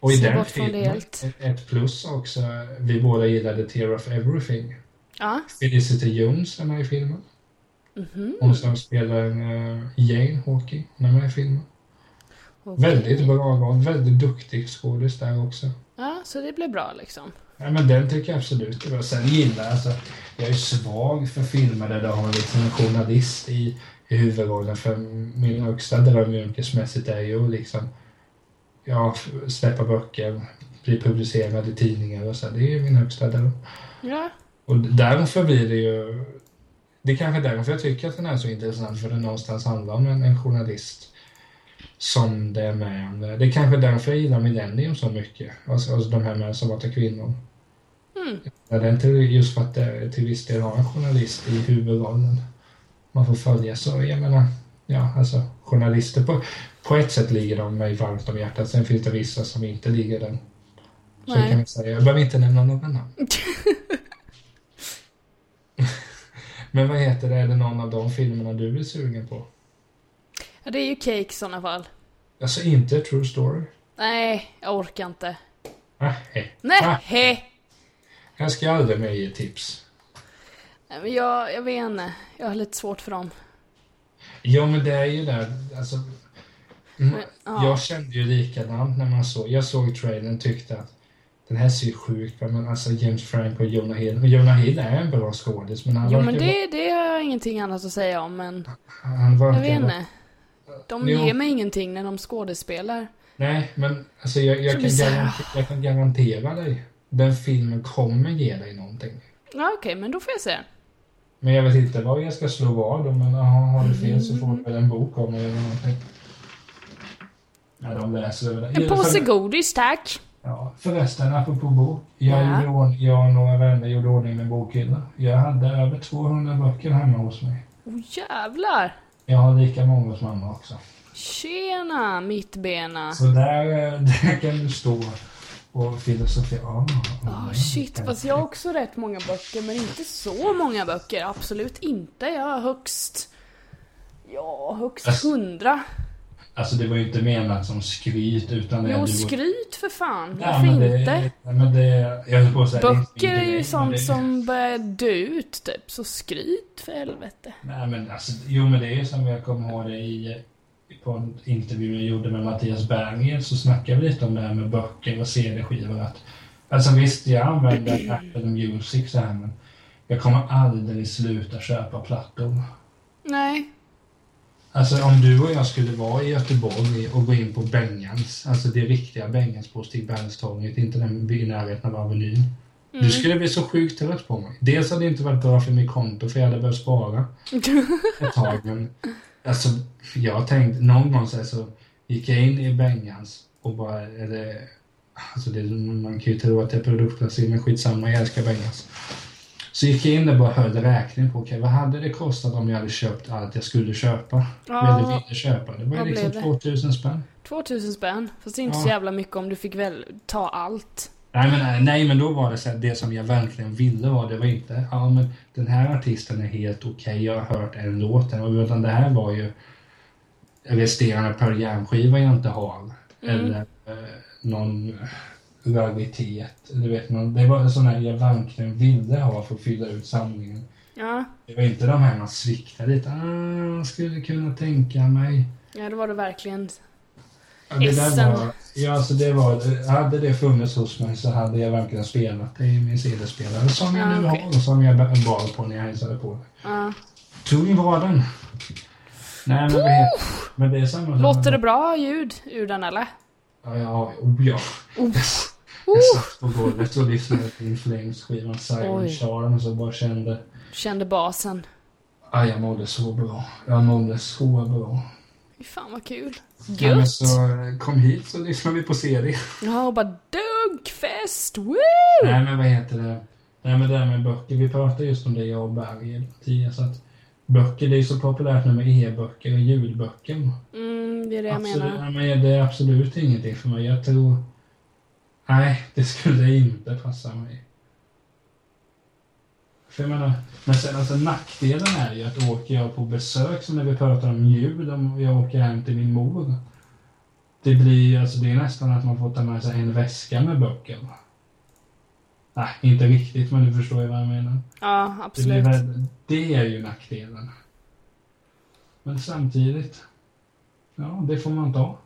Och i Se den bort från det filmen, helt. ett plus också, vi båda gillade Tear of Everything. Ja. Felicity Jones är med i filmen. Mhm. Hon som spelar uh, Jane Hawking, hon är med i filmen. Okej. Väldigt bra roll, väldigt duktig skådis där också. Ja, så det blir bra liksom. Ja, men den tycker jag absolut är bra. Sen gillar jag, alltså, jag är svag för filmer där du har liksom en journalist i, i huvudrollen. För min högsta dröm yrkesmässigt är ju liksom, ja, släppa böcker, bli publicerad i tidningar och så. Det är min högsta dröm. Ja. Och därför blir det ju, det är kanske därför jag tycker att den är så intressant, för den någonstans handlar om en, en journalist som det är med om det. Är kanske därför jag gillar Millennium så mycket. Alltså, alltså de här med som var kvinnor. Mm. Just för att det till viss del har en journalist i huvudrollen. Man får följa så, jag menar, ja alltså journalister på, på ett sätt ligger de mig varmt om hjärtat. Sen finns det vissa som inte ligger den. Så Nej. kan vi säga. Jag behöver inte nämna några namn. [LAUGHS] Men vad heter det, är det någon av de filmerna du är sugen på? Ja, det är ju cake i sådana fall. Alltså inte True Story? Nej, jag orkar inte. Nej. Nej! Jag ska aldrig mer ge tips. Men jag, jag vet inte. Jag har lite svårt för dem. Ja men det är ju det, alltså. mm, ja. Jag kände ju likadant när man såg, jag såg trailern tyckte att den här ser ju sjuk ut, men alltså James Frank och Jonah Hill. Och Jonah Hill är en bra skådis, men han Jo men det, det har jag ingenting annat att säga om men han jag verkar vet vara- inte. De Jo. ger mig ingenting när de skådespelar. Nej, men alltså jag, jag, kan garantera, jag kan garantera dig. Den filmen kommer ge dig någonting. Ja okej, men då får jag se. Men jag vet inte vad jag ska slå vad om, men aha, har du fel så får du väl en bok om det eller någonting. Ja, de läser över. En påse godis tack. Ja, förresten, apropå bok. Jag, Ja. gjorde jag och några vänner gjorde ordning med bokhylla. Jag hade över 200 böcker hemma hos mig. Åh jävlar. Jag har lika många som mamma också. Tjena mittbena. Så där, eh, [LAUGHS] där kan du stå och filosofera. Ja, Oh, shit, fast jag har också rätt många böcker, men inte så många böcker. Absolut inte. Jag har högst... Ja, högst hundra. Alltså det var ju inte menat som skryt utan det Jo, skryt för fan. Ja, Varför det, inte? Men det, jag höll på att säga, Böcker är ju sånt det, som börjar dö ut, typ. Så skryt för helvete. Nej men alltså, jo men det är ju som jag kommer ihåg det i på en intervju jag gjorde med Mattias Berger så snackade vi lite om det här med böcker och CD-skivor. Att, alltså visst, jag använder [CLEARS THROAT] Apple Music så här men jag kommer aldrig sluta köpa plattor. Nej. Alltså om du och jag skulle vara i Göteborg och gå in på Bengans, alltså det riktiga Bengans på Stigbergstorget, inte den i närheten av Avenyn. Mm. Du skulle bli så sjukt trött på mig. Dels hade det inte varit bra för mitt konto för jag hade behövt spara [LAUGHS] ett tag. Men alltså, jag har tänkt, någon gång så, här så gick jag in i Bengans och bara, eller, alltså det, man kan ju tro att det är produktplacering, men skitsamma, jag älskar Bengans. Så gick jag in där och bara höll räkning på, okej, vad hade det kostat om jag hade köpt allt jag skulle köpa? Ja. Eller ville köpa? Det var liksom blev det? 2000 spänn. 2000 spänn. Fast det är inte Ja. så jävla mycket om du fick väl ta allt. Nej men, nej, nej, men då var det så här, det som jag verkligen ville var, det var inte, ja men den här artisten är helt okej, jag har hört en låt, utan det här var ju resterande Pearl Jam-skiva jag inte har. Mm. Eller eh, någon raritet. Du vet, någon, det var sån här jag verkligen ville ha för att fylla ut samlingen. Ja. Det var inte de här man sviktade lite, ah, skulle kunna tänka mig. Ja, det var det verkligen. Ja, det där var, ja, alltså det var, hade det funnits hos mig så hade jag verkligen spelat det i min CD-spelare som jag Ja, nu okej. har och som jag bar på när jag hälsade på dig. Ja. Tung var den. Nej men heter Men det är samma Låter det bra ljud ur den eller? Ja, ja, oh, ja. Uff. Jag satt på golvet och lyssnade In Flames-skivan Silent. Charm och så bara kände Kände basen. Ah, jag mådde så bra. Jag mådde så bra. Fan vad kul. Ja, men Gött! så eh, kom hit så lyssnade vi på serie. Ja, och bara duggfest! Woo! Nej men vad heter det? Nej men det här med böcker, vi pratade just om det jag och Berger tidigare så att böcker det är så populärt nu med e-böcker och ljudböcker. Mm, det är det jag absolut, menar. ja, men det är absolut ingenting för mig. Jag tror... Nej, det skulle inte passa mig. För jag menar, men sen alltså nackdelen är ju att åker jag på besök, som när vi pratar om ljud, om jag åker hem till min mor Det blir alltså det är nästan att man får ta med sig en väska med böcker. Nej, inte riktigt, men du förstår ju vad jag menar. Ja, Det, blir absolut. det är ju nackdelen. Men samtidigt, ja, det får man ta.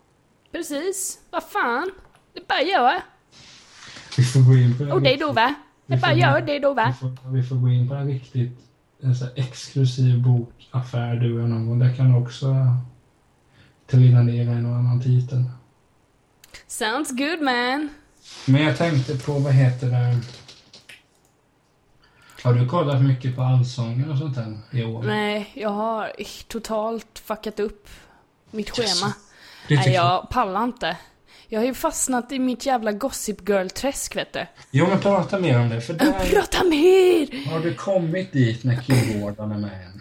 Precis. Vad fan. Det bara gör. Vi får gå in på en Och det riktigt- då va? Det vi bara gör det då Vi va? får, vi får gå in på en riktigt en så exklusiv bokaffär du och någon gång. Där kan också trilla ner en och annan titel. Sounds good man. Men jag tänkte på, vad heter det? Har du kollat mycket på Allsången och sånt där i år? Nej, jag har totalt fuckat upp mitt schema. Nej, jag pallar inte. Jag har ju fastnat i mitt jävla Gossip Girl-träsk vet du. Jo, men prata mer om det. För där Prata mer! har du kommit dit när Kim Gordon är med än.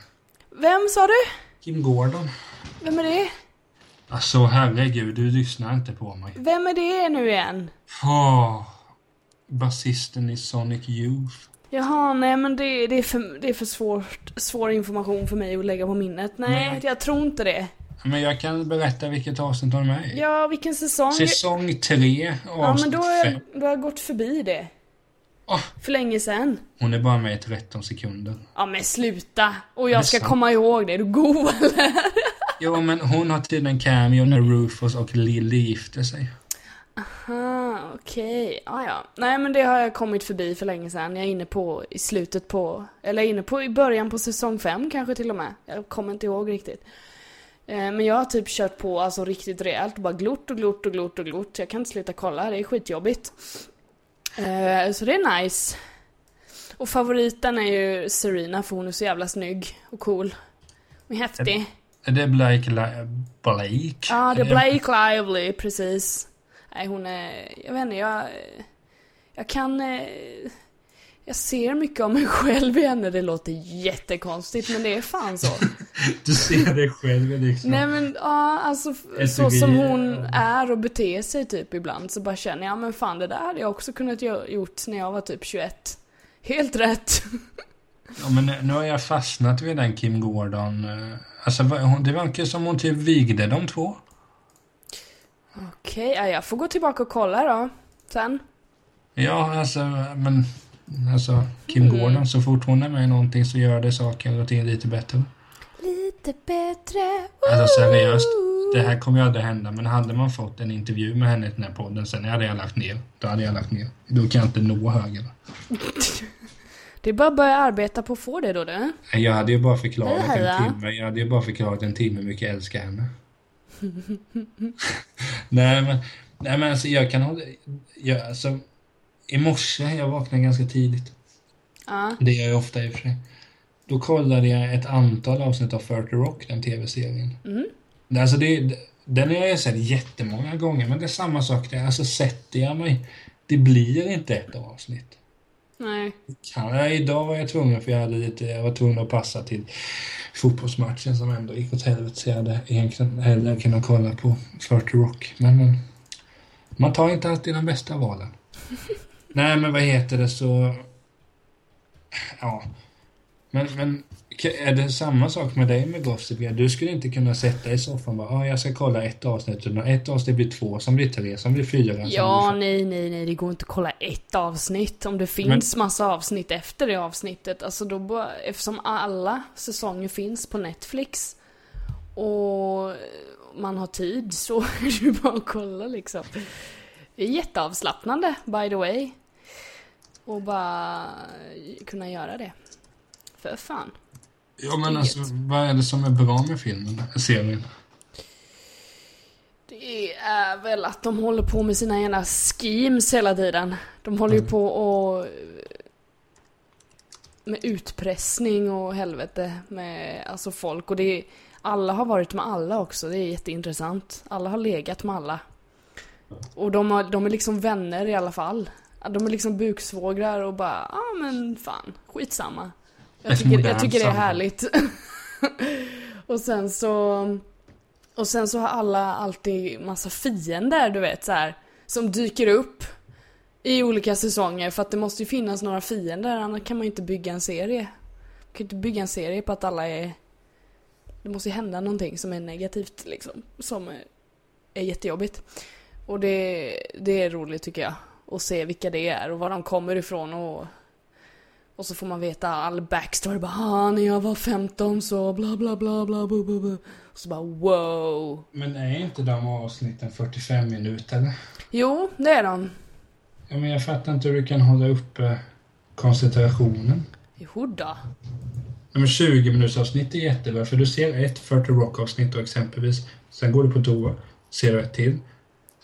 Vem sa du? Kim Gordon? Vem är det? Alltså herregud, du lyssnar inte på mig. Vem är det nu igen? Åh, basisten i Sonic Youth. Jaha, nej men det, det är för, det är för svårt, svår information för mig att lägga på minnet. Nej, Nej. jag tror inte det. Men jag kan berätta vilket avsnitt hon är med i. Ja, vilken säsong? Säsong 3, ja, men avsnitt då har, 5. jag, då har jag gått förbi det. Åh. För länge sedan. Hon är bara med i 13 sekunder. Ja men sluta! Och jag ska sant. komma ihåg det, är du god [LAUGHS] eller? Jo, men hon har tydligen en cameo när Rufus och Lily gifter sig. Ah, okej. Ah, ja. Nej men det har jag kommit förbi för länge sedan. Jag är inne på i slutet på, eller inne på i början på säsong 5 kanske till och med. Jag kommer inte ihåg riktigt. Eh, Men jag har typ kört på alltså riktigt rejält. Bara glort och glort och glort och glort. Jag kan inte sluta kolla, det är skitjobbigt. Eh, Så det är nice. Och favoriten är ju Serena för hon är så jävla snygg och cool. Och häftig. Är det Blake... Li- Blake? Ja, det är Är Blake Lively, precis. Nej, hon är... Jag vet inte, jag... Jag kan... Jag ser mycket av mig själv i henne. Det låter jättekonstigt, men det är fan så. [LAUGHS] Du ser dig själv liksom. Nej men ja, alltså så som hon är och beter sig typ ibland så bara känner jag, men fan det där hade jag också kunnat gjort när jag var typ 21. Helt rätt. [LAUGHS] Ja, men nu har jag fastnat vid den Kim Gordon. eh, Alltså, det verkar som hon typ vigde de två. Okej, ja, jag får gå tillbaka och kolla då. Sen. Ja, alltså, men... Alltså, Kim Mm. Gordon, så fort hon är med i någonting så gör det saker och ting lite bättre. Lite bättre. Alltså seriöst, det här kommer ju aldrig hända, men hade man fått en intervju med henne i den här podden, sen hade jag lagt ner. Då hade jag lagt ner. Då kan jag inte nå högre. [LAUGHS] Det är bara att börja arbeta på att få det då du. Jag hade ju bara förklarat en timme, jag hade ju bara förklarat en timme hur mycket jag älskar henne. [LAUGHS] nej men, nej men alltså jag kan hålla, jag, alltså, i morse, jag vaknade ganska tidigt. Ja. Det gör jag ofta i och för sig. Då kollade jag ett antal avsnitt av 30 Rock, den tv-serien. Mm. Alltså det, den har jag sett jättemånga gånger, men det är samma sak där. Alltså sätter jag mig, det blir inte ett avsnitt. Nej. Kan, idag var jag tvungen för jag hade lite, jag var tvungen att passa till fotbollsmatchen som ändå gick åt helvete så jag hade egentligen hellre kunnat kolla på 40 Rock. Men, men man tar inte alltid de bästa valen. [LAUGHS] Nej men vad heter det så... Ja. Men, men är det samma sak med dig med Gossip Girl? Du skulle inte kunna sätta dig i soffan och bara ah, jag ska kolla ett avsnitt. Ett avsnitt blir två, som blir tre, som blir fyra. Ja, blir nej, nej, nej. Det går inte att kolla ett avsnitt. Om det finns massa avsnitt efter det avsnittet. Alltså då bara, eftersom alla säsonger finns på Netflix och man har tid så [LAUGHS] är det bara att kolla liksom. Det är jätteavslappnande, by the way. Och bara kunna göra det. För fan. Ja men alltså, vad är det som är bra med filmen, serien? Det är väl att de håller på med sina ena schemes hela tiden. De håller ju Mm. på och med utpressning och helvete med alltså folk och det är, alla har varit med alla också, det är jätteintressant. Alla har legat med alla. Och de, har, de är liksom vänner i alla fall. De är liksom buksvågrar och bara, ja ah, men fan, skitsamma. Jag tycker, jag tycker det är härligt. [LAUGHS] och sen så och sen så har alla alltid massa fiender, du vet så här, Som dyker upp i olika säsonger för att det måste ju finnas några fiender annars kan man ju inte bygga en serie. Man kan ju inte bygga en serie på att alla är... Det måste ju hända någonting som är negativt liksom. Som är är jättejobbigt. Och det, det är roligt tycker jag. Att se vilka det är och var de kommer ifrån och... Och så får man veta all backstory. Bara, ah, när jag var 15 så bla bla bla bla bla bla. bla. Och så bara wow. Men är inte de avsnitten 45 minuter? Jo, det är de. Ja, men jag fattar inte hur du kan hålla uppe koncentrationen. Jodå. Ja, men 20 minuters avsnitt är jättebra för du ser ett 40 Rock avsnitt då exempelvis. Sen går du på toa, ser du ett till.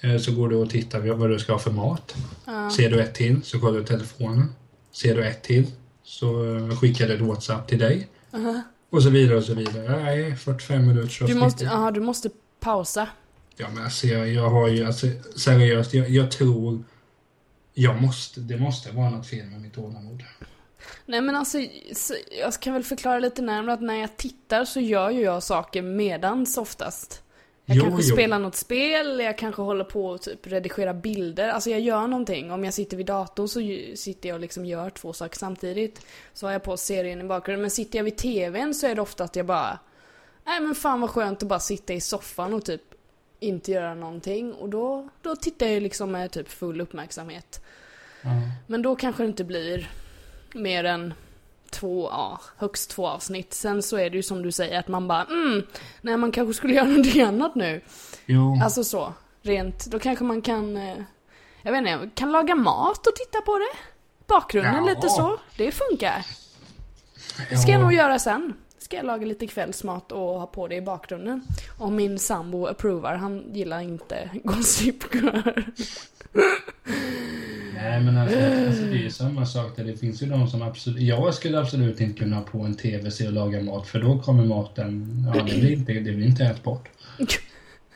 Eh, Så går du och tittar vad du ska ha för mat. Ja. Ser du ett till så kollar du telefonen. Ser du ett till så eh, skickar det ett WhatsApp till dig. Aha. Och så vidare och så vidare. Nej, 45 minuters Du måste, ja, du måste pausa. Ja men alltså jag, jag har ju, alltså seriöst, jag, jag tror jag måste, det måste vara något fel med mitt tålamod. Nej men alltså, så, jag kan väl förklara lite närmare att när jag tittar så gör ju jag saker medans oftast. Jag Jo, kanske jo. spelar något spel, jag kanske håller på och typ redigera bilder. Alltså jag gör någonting. Om jag sitter vid datorn så sitter jag och liksom gör två saker samtidigt. Så har jag på serien i bakgrunden. Men sitter jag vid TVn så är det ofta att jag bara... Nej men fan vad skönt att bara sitta i soffan och typ inte göra någonting. Och då, då tittar jag liksom med typ full uppmärksamhet. Ja. Men då kanske det inte blir mer än två, ja, högst två avsnitt. Sen så är det ju som du säger att man bara mm, nej man kanske skulle [LAUGHS] göra någonting annat nu. Jo, Alltså så, rent, då kanske man kan, eh, jag vet inte, kan laga mat och titta på det. Bakgrunden Ja. lite så, det funkar. Ja, ska jag nog göra sen. Ska jag laga lite kvällsmat och ha på det i bakgrunden. Om min sambo approvar, han gillar inte [LAUGHS] Gossip Girl. Nej men alltså, alltså det är ju samma sak där. Det finns ju de som absolut, jag skulle absolut inte kunna ha på en TV se och laga mat för då kommer maten, ja det blir inte, det blir inte ätbart.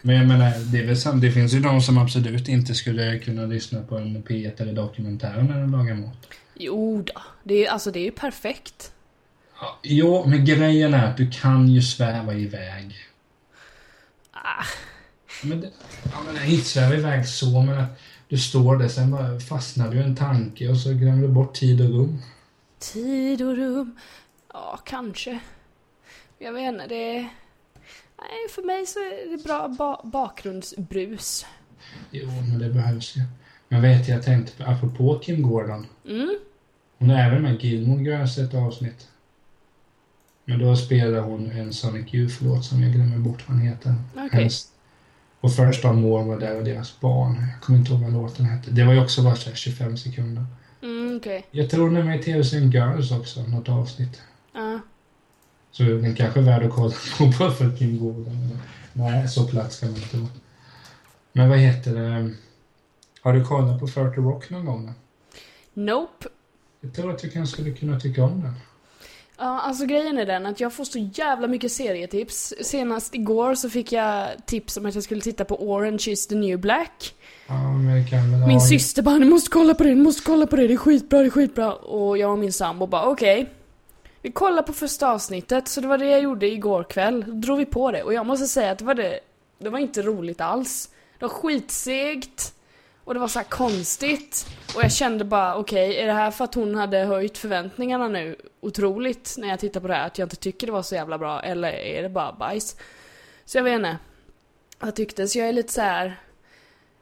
Men jag menar, det, är väl sam, det finns ju de som absolut inte skulle kunna lyssna på en P1 eller dokumentär när de lagar mat. Jo då, det är, alltså det är ju perfekt. Ja, jo, men grejen är att du kan ju sväva iväg. Ah, Men det, ja, men inte sväva iväg så, men att du står där, sen bara fastnar du i en tanke och så glömmer du bort tid och rum. tid och rum. Ja, kanske. Jag vet inte, det är... Nej, för mig så är det bra ba- bakgrundsbrus. Jo, men det behövs ju. Men vet jag, tänkte på, apropå Kim Gordon. Mm. Hon är även med i Gilmore Girls ett avsnitt. Men då spelar hon en Sonic Youth-låt som jag glömmer bort vad den heter. Hennes- Och första Moore var där och deras barn. Jag kommer inte ihåg vad låten hette. Det var ju också bara så här 25 sekunder. Mm, okej. Jag tror hon är med i tv-serien Girls också, något avsnitt. Ja. Så den kanske är värd att kolla på [LAUGHS] bara för Kim Gordon. Nej, så platt ska man inte vara. Men vad heter det? Har du kollat på 40 Rock någon gång? Nope. Jag tror att du kanske skulle kunna tycka om den. Ja, alltså grejen är den att jag får så jävla mycket serietips. Senast igår så fick jag tips om att jag skulle titta på Orange is the new black. Ja, men kan Min ha- syster bara 'Ni måste kolla på det, ni måste kolla på det, det är skitbra, det är skitbra' Och jag och min sambo bara 'Okej' Vi kollar på första avsnittet, så det var det jag gjorde igår kväll. Då drog vi på det och jag måste säga att det var det Det var inte roligt alls. Det var skitsegt. Och det var så konstigt. Och jag kände bara okej, är det här för att hon hade höjt förväntningarna nu otroligt när jag tittar på det här? Att jag inte tycker det var så jävla bra, eller är det bara bajs? Så jag vet inte. Jag tyckte, så jag är lite så här.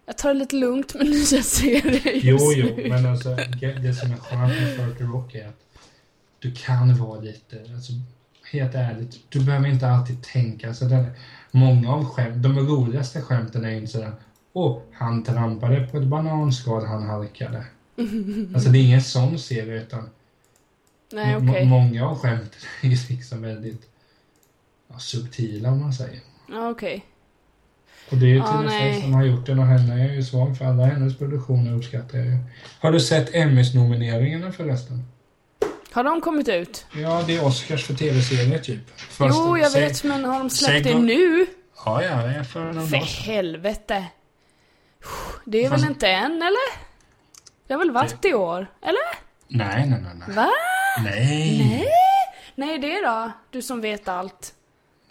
Jag tar det lite lugnt med [LAUGHS] nya serier just Jo, jo, nu. men alltså det som är skönt med 40 Rock är att du kan vara lite, alltså helt ärligt, du behöver inte alltid tänka. Alltså, den, många av skämt, de roligaste skämten är ju inte sådär Åh, han trampade på ett bananskal, han halkade. [LAUGHS] Alltså det är ingen sån serie utan Nej, okej. många av skämten är liksom väldigt ja, subtila om man säger. Ja, okej. Och det är ju nej. ah, som har gjort den och henne är jag ju svag för alla hennes produktioner uppskattar jag ju. Har du sett Emmys-nomineringarna förresten? Har de kommit ut? Ja, det är Oscars för tv-serier typ. Först- jo, jag vet, men har de släppt det nu? Ja, ja, det är för någon För helvete. Det är Fast- väl inte än, eller? Det har väl varit i år? Eller? Nej, nej, nej, nej. Va? Nej. Nej? Nej, det då? Du som vet allt.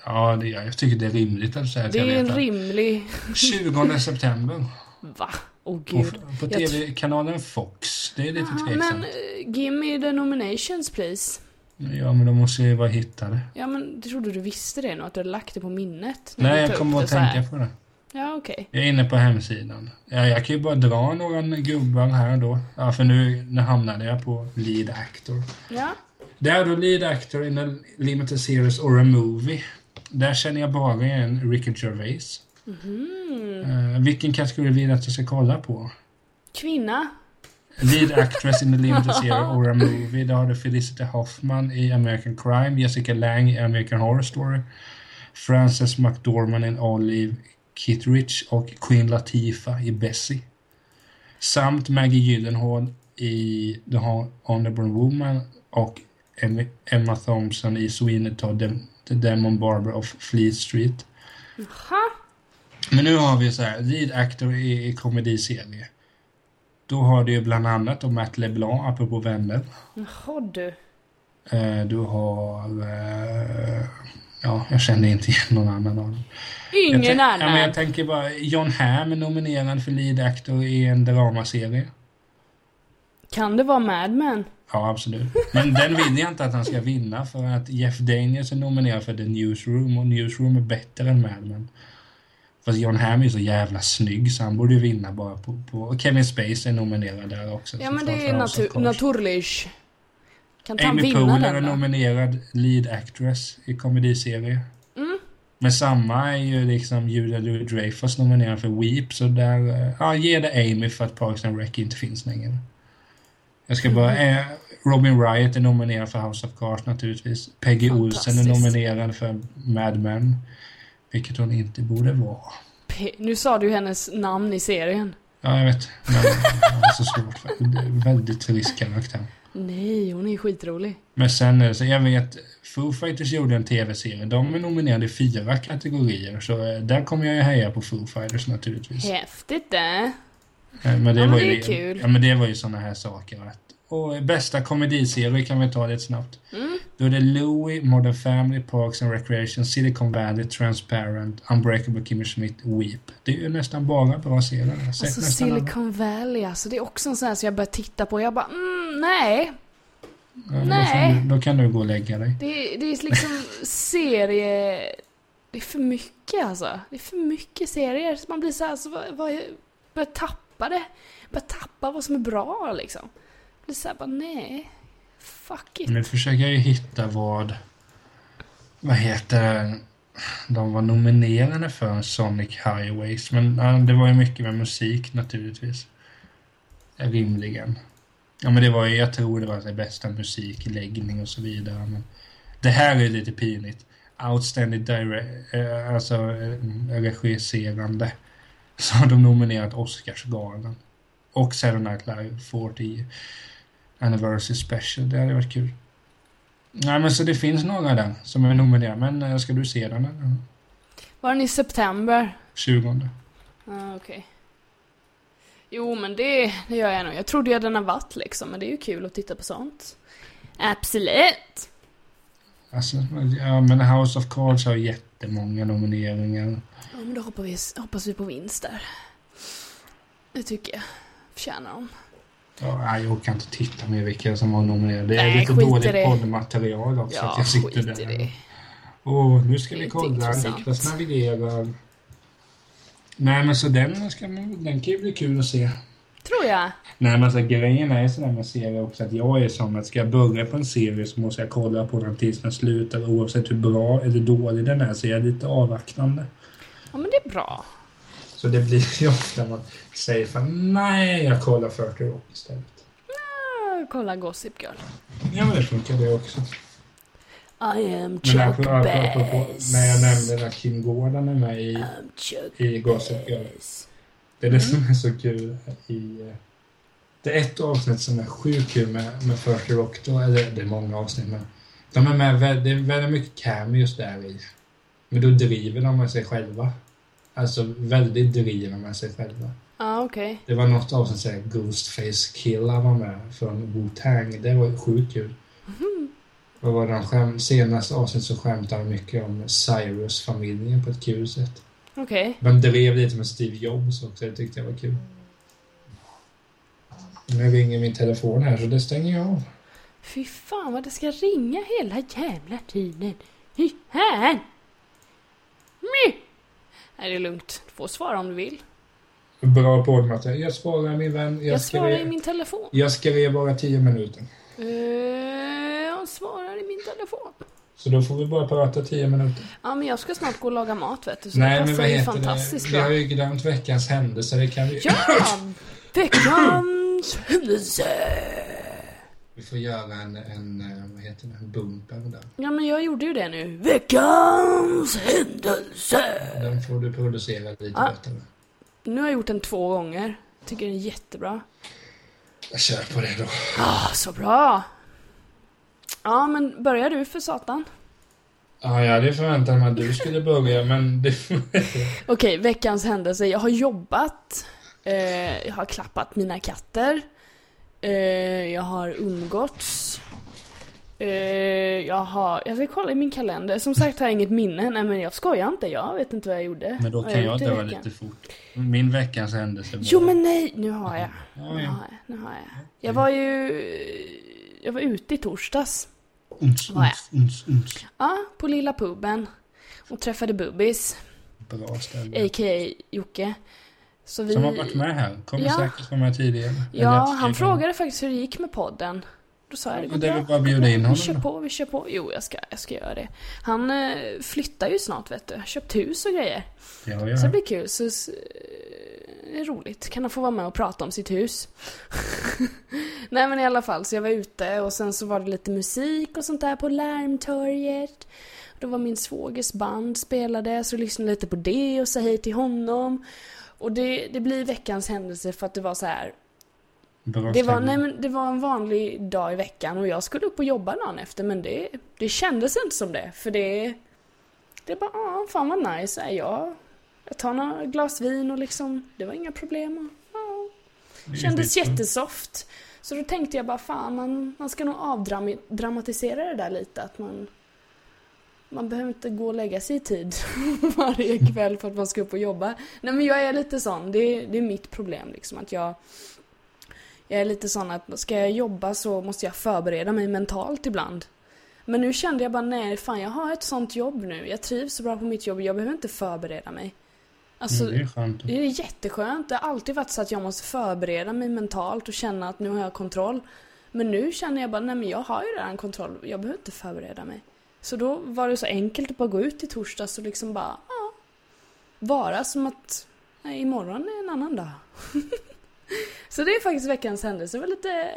Ja, det, jag tycker det är rimligt att säga att Det jag är en vet rimlig... det. 20 september. Va? Åh På, gud. på Jag tv-kanalen Fox. Det är lite tveksamt. men uh, give me the nominations please. Ja, men de måste ju vara hittade. Ja men trodde du visste det nu? Att du hade lagt det på minnet? Nej, jag kommer att det tänka på det. Ja, okej. Jag är inne på hemsidan. Ja, jag kan ju bara dra några gubbar här då. Ja, för nu, nu hamnade jag på lead actor. Ja. Det är då lead actor in a limited series or a movie. Där känner jag bara igen Ricky Gervais. Mhm. Eh, vilken kategori vill du att jag ska kolla på? Kvinna. Lead actress in a limited [LAUGHS] series or a movie. Där har du Felicity Hoffman i American Crime, Jessica Lange i American Horror Story, Frances McDormand i Olive Kittredge och Queen Latifah i Bessie. Samt Maggie Gyllenhaal i The Honorable Woman och Em- Emma Thompson i Sweeney Todd, The, Demon Barber of Fleet Street. Jaha. Men nu har vi så här, lead actor i, i komediserie. Då har du ju bland annat då Matt LeBlanc, apropå vänner. Jaha du. Eh, du har... Eh, ja, jag känner inte igen någon annan av dem. Jag, Ingen tänk- ja, men annan. jag tänker bara, John Hamm är nominerad för lead actor i en dramaserie. Kan det vara Mad Men? Ja, absolut. Men den vill jag inte att han ska vinna för att Jeff Daniels är nominerad för The Newsroom och Newsroom är bättre än Mad Men. Fast John Hamm är så jävla snygg så han borde ju vinna bara på... på och Kevin Spacey är nominerad där också. Ja men det är Cards. naturligt. Kan Amy Poehler är nominerad lead actress i komediserie. Mm. Men samma är ju liksom Julia Louis-Dreyfus nominerad för Weep, så där... eh, Ja, ge det Amy för att Parks and Rec inte finns längre. Jag ska bara... Mm. Eh, Robin Wright är nominerad för House of Cards naturligtvis. Peggy Olsen är nominerad för Mad Men. Vilket hon inte borde vara. P- nu sa du hennes namn i serien. Ja, jag vet. Men det är så svårt. Väldigt trist karaktär. Nej, hon är ju skitrolig. Men sen det så, jag vet, Foo Fighters gjorde en tv-serie. De är nominerade i fyra kategorier. Så eh, där kommer jag ju heja på Foo Fighters naturligtvis. Häftigt det. Eh, Men det, Ja, men var det ju, kul. Ja, men det var ju såna här saker. Att, och bästa komediserie kan vi ta lite snabbt. Mm. Då är det Louie, Modern Family, Parks and Recreation, Silicon Valley, Transparent, Unbreakable Kimmy Schmidt, Weep. Det är ju nästan bara bra serier. Alltså nästan alla. Silicon Valley, alltså det är också en sån här som jag börjar titta på. Jag bara, mm, nej. Ja, då, nej. får du, då kan du gå och lägga dig. Det, det är liksom serie... Det är för mycket alltså. Det är för mycket serier. Så man blir så här, så vad, vad, börjar tappa det. Börjar tappa vad som är bra liksom. Blir såhär bara nej. Fuck it. Nu försöker jag ju hitta vad... Vad heter det? De var nominerade för Sonic Highways. Men ja, det var ju mycket med musik naturligtvis. Rimligen. Ja men det var ju, jag tror det var det bästa musikläggning och så vidare. Men det här är lite pinigt. Outstanding direct, eh, alltså eh, regisserande. Så har de nominerat Oscarsgalan. Och Saturday Night Live 40 Anniversary Special. Det hade varit kul. Nej men så det finns några där som är nominerade. Men eh, ska du se den? eller? Var den i september? 20. Ah, okej. Jo, men det, det gör jag nog. Jag trodde jag den har varit liksom, men det är ju kul att titta på sånt. Absolut! Alltså, ja men House of Cards har jättemånga nomineringar. Ja, men då hoppas vi, hoppas vi på vinst där. Det tycker jag. Förtjänar de. Ja, jag kan inte titta med vilka som har nominerade. Det är Nej, lite dåligt poddmaterial också. Ja, att jag sitter där. det. Åh, nu ska vi kolla. Niklas navigerar. Nej men så den, ska, man- den kan ju bli kul att se. Tror jag. Nej men alltså grejen är sådär med serier också att jag är sån att ska jag börja på en serie så måste jag kolla på den tills den slutar oavsett hur bra eller dålig den är så jag är lite avvaktande. Ja, men det är bra. Så det blir ju ofta man säger för nej jag kollar 40 Rock istället. Ah, kolla Gossip Girl. Ja men det funkar det också. I am Men Chuck apropå, apropå, Bass. när jag nämnde att Kim Gordon är med i, i Gossip Girl. Det är det som är så kul i... Det är ett avsnitt som är sjukt kul med, med 40 Rock då, eller det är många avsnitt men de är med, det är väldigt mycket cameos där i. Men då driver de med sig själva. Alltså väldigt driver med sig själva. Ah, okej. Det var något avsnitt som säger Ghostface Killa var med från Wu-Tang. Det var sjukt kul. Vad var det de skäm, senaste avsnitt så skämtade de mycket om Cyrus-familjen på ett kul sätt. Okej. De drev lite med Steve Jobs också, det tyckte jag var kul. Nu ringer min telefon här så det stänger jag av. Fy fan vad det ska ringa hela jävla tiden. Fy fan! My! Nej, det är lugnt. Du får svara om du vill. Bra poddmaterial. Jag svarar min vän. Jag, Jag svarar i skrev, min telefon. jag skrev bara tio minuter. Eh, jag svarar i min telefon. Så då får vi bara prata tio minuter. Ja, men jag ska snart gå och laga mat vet du, så Nej, det men vad heter fantastiskt det? Vi har ju glömt veckans händelse. Det kan vi... Ja! [LAUGHS] Veckans händelse! Vi får göra en, en eh, vad heter det, en bumper där. Ja, men jag gjorde ju det nu. Veckans händelse! Den får du producera lite Ja. bättre. Nu har jag gjort den två gånger. Tycker den är jättebra. Jag kör på det då. Ah, så bra! Ja, men börjar du för satan? Ja, jag hade förväntat mig att du skulle börja, men det... Okej, veckans händelse. Jag har jobbat. Eh, jag har klappat mina katter. Eh, jag har umgåtts. Eh, jag har... Jag ska kolla i min kalender. Som sagt har jag inget minne. Nej men jag skojar inte. Jag vet inte vad jag gjorde. Men då kan jag dra veckan. lite fort. Min veckans händelse. Jo men nej! Nu har jag. Ja, Nu har jag. Nu har jag. Jag var ju... Jag var ute i torsdags. Uns, Var jag? uns, uns. Ja, på lilla puben. Och träffade Bubbis. Bra ställe. A.k.a. Jocke. Så vi... Som har varit med här. Kommer Ja. säkert vara med tidigare. Ja, han frågade faktiskt hur det gick med podden. Då sa jag det går det är bra. bara bjuda in Vi honom kör då. på, vi kör på. Jo, jag ska, jag ska göra det. Han eh, flyttar ju snart vet du. Köpt hus och grejer. Ja, ja. Så det blir kul. Så, s- eh, det är roligt. Kan han få vara med och prata om sitt hus. [LAUGHS] Nej men i alla fall, så jag var ute och sen så var det lite musik och sånt där på Larmtorget. Då var min svågers band spelade, så lyssnade lite på det och sa hej till honom. Och det, det blir veckans händelse för att det var så här. Det var, nej, men det var en vanlig dag i veckan och jag skulle upp och jobba dagen efter men det, det kändes inte som det. För det... Det bara, ah, fan vad nice. Jag, jag tar några glas vin och liksom, det var inga problem. Och, är kändes jättesoft. Så då tänkte jag bara, fan man, man ska nog avdramatisera det där lite. Att man, man behöver inte gå och lägga sig i tid [LAUGHS] varje kväll för att man ska upp och jobba. Nej men jag är lite sån, det, det är mitt problem liksom. Att jag, jag är lite sån att ska jag jobba så måste jag förbereda mig mentalt ibland. Men nu kände jag bara nej, fan jag har ett sånt jobb nu. Jag trivs så bra på mitt jobb, jag behöver inte förbereda mig. Alltså, Mm, det är skönt. det är jätteskönt. Det har alltid varit så att jag måste förbereda mig mentalt och känna att nu har jag kontroll. Men nu känner jag bara, nej men jag har ju redan kontroll. Jag behöver inte förbereda mig. Så då var det så enkelt att bara gå ut i torsdags och liksom bara, ja. Vara som att, nej, imorgon är en annan dag. [LAUGHS] så det är faktiskt veckans händelse. Det var lite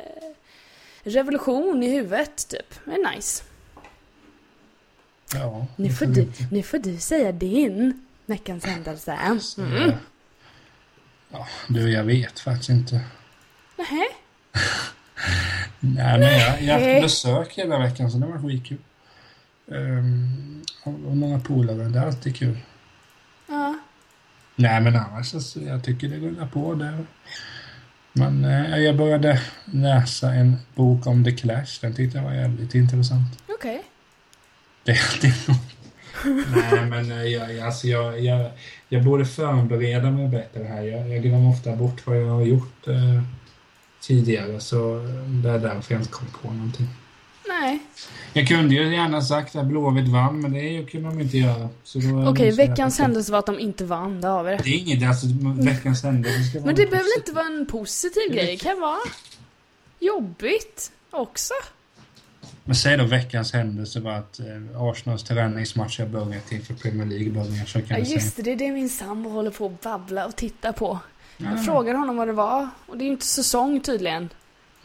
revolution i huvudet, typ. Det är nice. Ja. Nu får, du, nu får du säga din veckans händelse. Mm. Ja, du, jag vet faktiskt inte. Nähä? [LAUGHS] Nej, men jag, jag har Nej. haft besök hela veckan så det var skitkul. Um, och, några polare, det är alltid kul. Ja. Nej, men annars så jag tycker det rullar på där. Men eh, jag började läsa en bok om The Clash. Den tyckte jag var jävligt intressant. Okej. Det är alltid. Nej, men eh, jag, alltså jag, jag, jag borde förbereda mig bättre här. Jag, jag glömmer ofta bort vad jag har gjort eh, tidigare. Så eh, det är därför jag inte kom på någonting. Nej. Jag kunde ju gärna sagt att Blåvitt vann, men det kunde de inte göra. Okej, här- veckans händelse var att de inte vann, det har vi det. Det är inget, alltså veckans händelse ska vara Men det behöver inte vara en positiv grej, det kan vara jobbigt också. Men säg då veckans händelse var att eh, Arsenals träningsmatch har börjat inför Premier League börjar, så kan Ja just det, det är det min sambo håller på att babbla och titta på. Ja. Jag frågade honom vad det var, och det är ju inte säsong tydligen.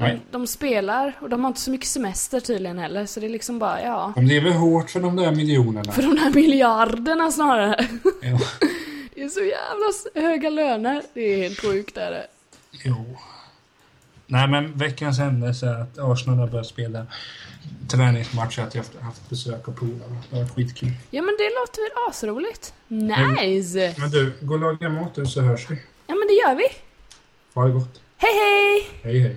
Nej. De, spelar, och de har inte så mycket semester tydligen heller, så det är liksom bara, ja. De lever hårt för de där miljonerna. För de där miljarderna snarare. Jo. [LAUGHS] Det är så jävla höga löner. Det är helt sjukt är det. jo. Nej, men veckans händelse är att Arsenal har börjat spela träningsmatch och att jag haft, haft besök av polare. Det har varit skitkul. Ja men det låter väl asroligt. Nice! Men du, gå och laga mat du så hörs vi. Ja men det gör vi. Ha det gott. Hej hej! Hej hej.